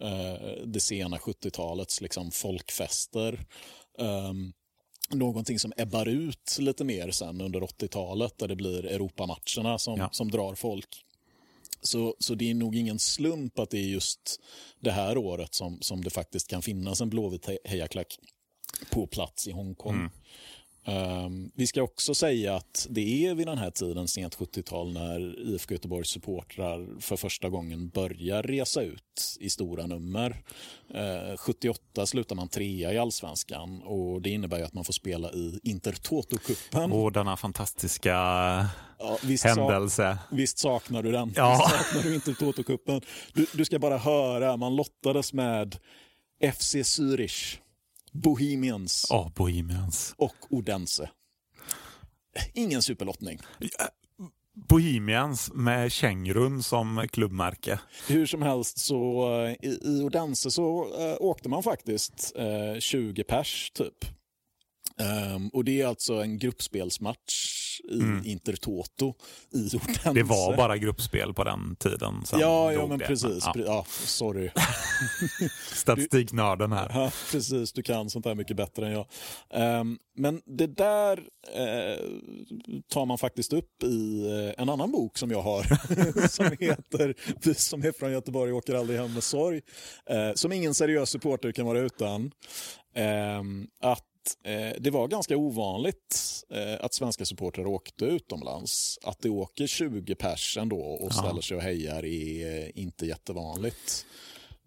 S3: Eh, det sena 70-talets liksom folkfester. Um, någonting som ebbar ut lite mer sen under 80-talet där det blir Europamatcherna som,
S4: Ja.
S3: som drar folk. Så, så det är nog ingen slump att det är just det här året som, som det faktiskt kan finnas en blåvit he- hejaklack på plats i Hongkong. Ehm, vi ska också säga att det är vid den här tiden, sent 70-tal, när IFK Göteborgs supportrar för första gången börjar resa ut i stora nummer. Eh, 78 slutar man trea i allsvenskan och det innebär att man får spela i Intertoto-cupen.
S4: Och denna fantastiska
S3: Ja, visst, sa,
S4: händelse.
S3: visst saknar du den?
S4: Ja.
S3: Visst saknar du Intertoto-cupen? Du, du ska bara höra, man lottades med FC Zürich, Bohemians
S4: Ja, Bohemians.
S3: och Odense. Ingen superlottning.
S4: Bohemians med Kängurun som klubbmärke.
S3: Hur som helst så eh, i, Odense så eh, åkte man faktiskt eh, 20 pers typ. Ehm, och det är alltså en gruppspelsmatch i Intertoto i Odense.
S4: Mm. Det var bara gruppspel på den tiden.
S3: Ja, ja men
S4: det.
S3: precis.
S4: ja,
S3: Ja, sorry.
S4: statistiknörden här.
S3: Ja, precis, du kan sånt här mycket bättre än jag. Ehm, men det där eh, tar man faktiskt upp i eh, en annan bok som jag har som heter Vi som är från Göteborg åker aldrig hem med sorg. Eh, som ingen seriös supporter kan vara utan. Ehm, att eh, det var ganska ovanligt eh, att svenska supportrar åkte utomlands. Att det åker 20 pers ändå och ställer sig och hejar är eh, inte jättevanligt.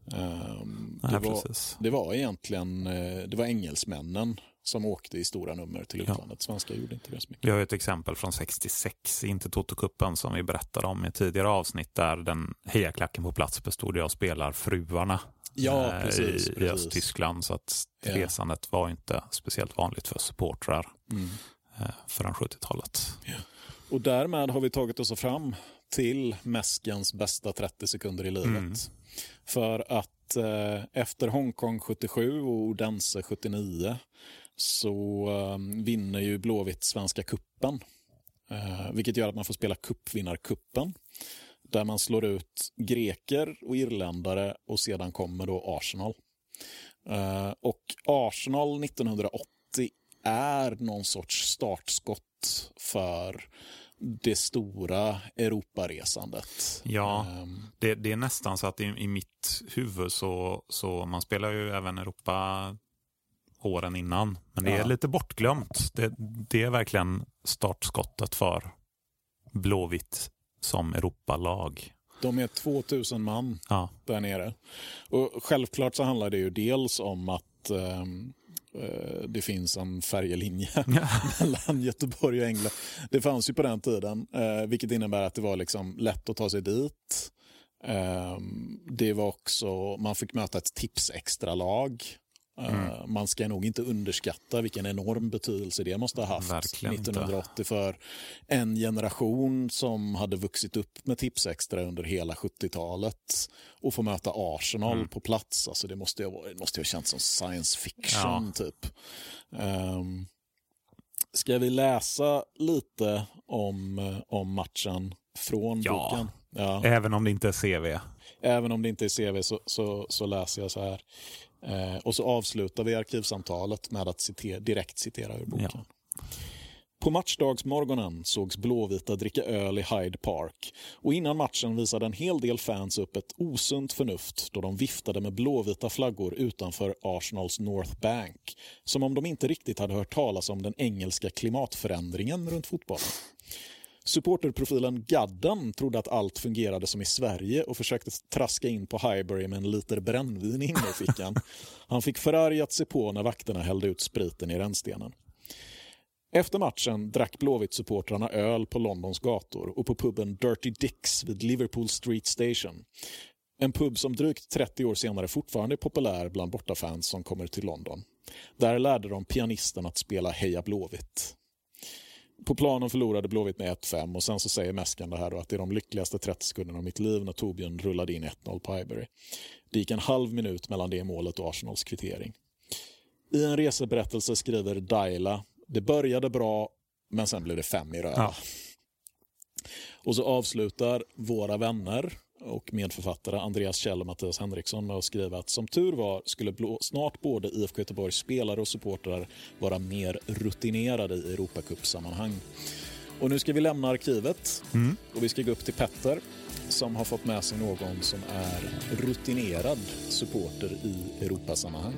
S3: Det,
S4: Nej,
S3: var,
S4: precis.
S3: det var egentligen eh, det var engelsmännen som åkte i stora nummer till
S4: Ja.
S3: utlandet. Svenskar gjorde inte det så mycket.
S4: Vi har ett exempel från 66 i inte Toto-cupen som vi berättade om i tidigare avsnitt där den hejaklacken på plats bestod av spelarfruarna
S3: Ja,
S4: eh,
S3: precis.
S4: i, i
S3: precis.
S4: Östtyskland. Så att
S3: Ja.
S4: resandet var inte speciellt vanligt för supportrar
S3: Mm.
S4: eh, förrän 70-talet.
S3: Och därmed har vi tagit oss fram till mäskens bästa 30 sekunder i livet.
S4: Mm.
S3: För att eh, efter Hongkong 77 och Odense 79 så eh, vinner ju Blåvitt Svenska kuppen. Eh, vilket gör att man får spela cupvinnarkuppen. Där man slår ut greker och irländare och sedan kommer då Arsenal. Eh, och Arsenal 1980 är någon sorts startskott för det stora Europaresandet.
S4: Ja.
S3: Ehm,
S4: Det, det är nästan så att i, i mitt huvud så, så man spelar ju även Europa åren innan. Men det
S3: Ja.
S4: är lite bortglömt. Det, det är verkligen startskottet för Blåvitt som Europalag.
S3: De är 2000 man
S4: Ja,
S3: där nere. Och självklart så handlar det ju dels om att ehm, eh, det finns en färjelinje mellan Göteborg och England. Det fanns ju på den tiden, eh, vilket innebär att det var liksom lätt att ta sig dit. Ehm, det var också, man fick möta ett tipsextra-lag. Eh, Man ska nog inte underskatta vilken enorm betydelse det måste ha haft
S4: Verkligen inte.
S3: 1980 för en generation som hade vuxit upp med Tipsextra under hela 70-talet och få möta Arsenal
S4: Mm.
S3: på plats. Alltså det måste ju det måste ha känts som science fiction typ. Um, ska vi läsa lite om, eh, om matchen från
S4: Ja.
S3: boken? Ja.
S4: även om det inte är CV.
S3: Även om det inte är CV så, så, så läser jag så här. Eh, och så avslutar vi arkivsamtalet med att citera, direkt citera ur boken.
S4: Ja.
S3: På matchdagsmorgonen sågs Blåvita dricka öl i Hyde Park och innan matchen visade en hel del fans upp ett osunt förnuft då de viftade med blåvita flaggor utanför Arsenals North Bank som om de inte riktigt hade hört talas om den engelska klimatförändringen runt fotbollen. Supporterprofilen Gadden trodde att allt fungerade som i Sverige och försökte traska in på Highbury med en liter brännvin i innerfickan. Han fick förargat se på när vakterna hällde ut spriten i rännstenen. Efter matchen drack Blåvitt-supportrarna öl på Londons gator och på puben Dirty Dicks vid Liverpool Street Station. En pub som drygt 30 år senare fortfarande är populär bland bortafans som kommer till London. Där lärde de pianisten att spela Heja Blåvitt. På planen förlorade Blåvitt med 1-5 och sen så säger Mäskan det här då att det är de lyckligaste 30 sekunderna av mitt liv när Torbjörn rullade in 1-0 på Highbury. Det gick en halv minut mellan det målet och Arsenals kvittering. I en reseberättelse skriver Daila det började bra, men sen blev det fem i röda.
S4: Ja.
S3: Och så avslutar våra vänner och medförfattare Andreas Kjell och Mattias Henriksson med att skriva att som tur var skulle blå, snart både IFK Göteborgs spelare och supportrar vara mer rutinerade i Europacupsammanhang. Och nu ska vi lämna arkivet
S4: Mm.
S3: och vi ska gå upp till Petter som har fått med sig någon som är rutinerad supporter i Europasammanhang.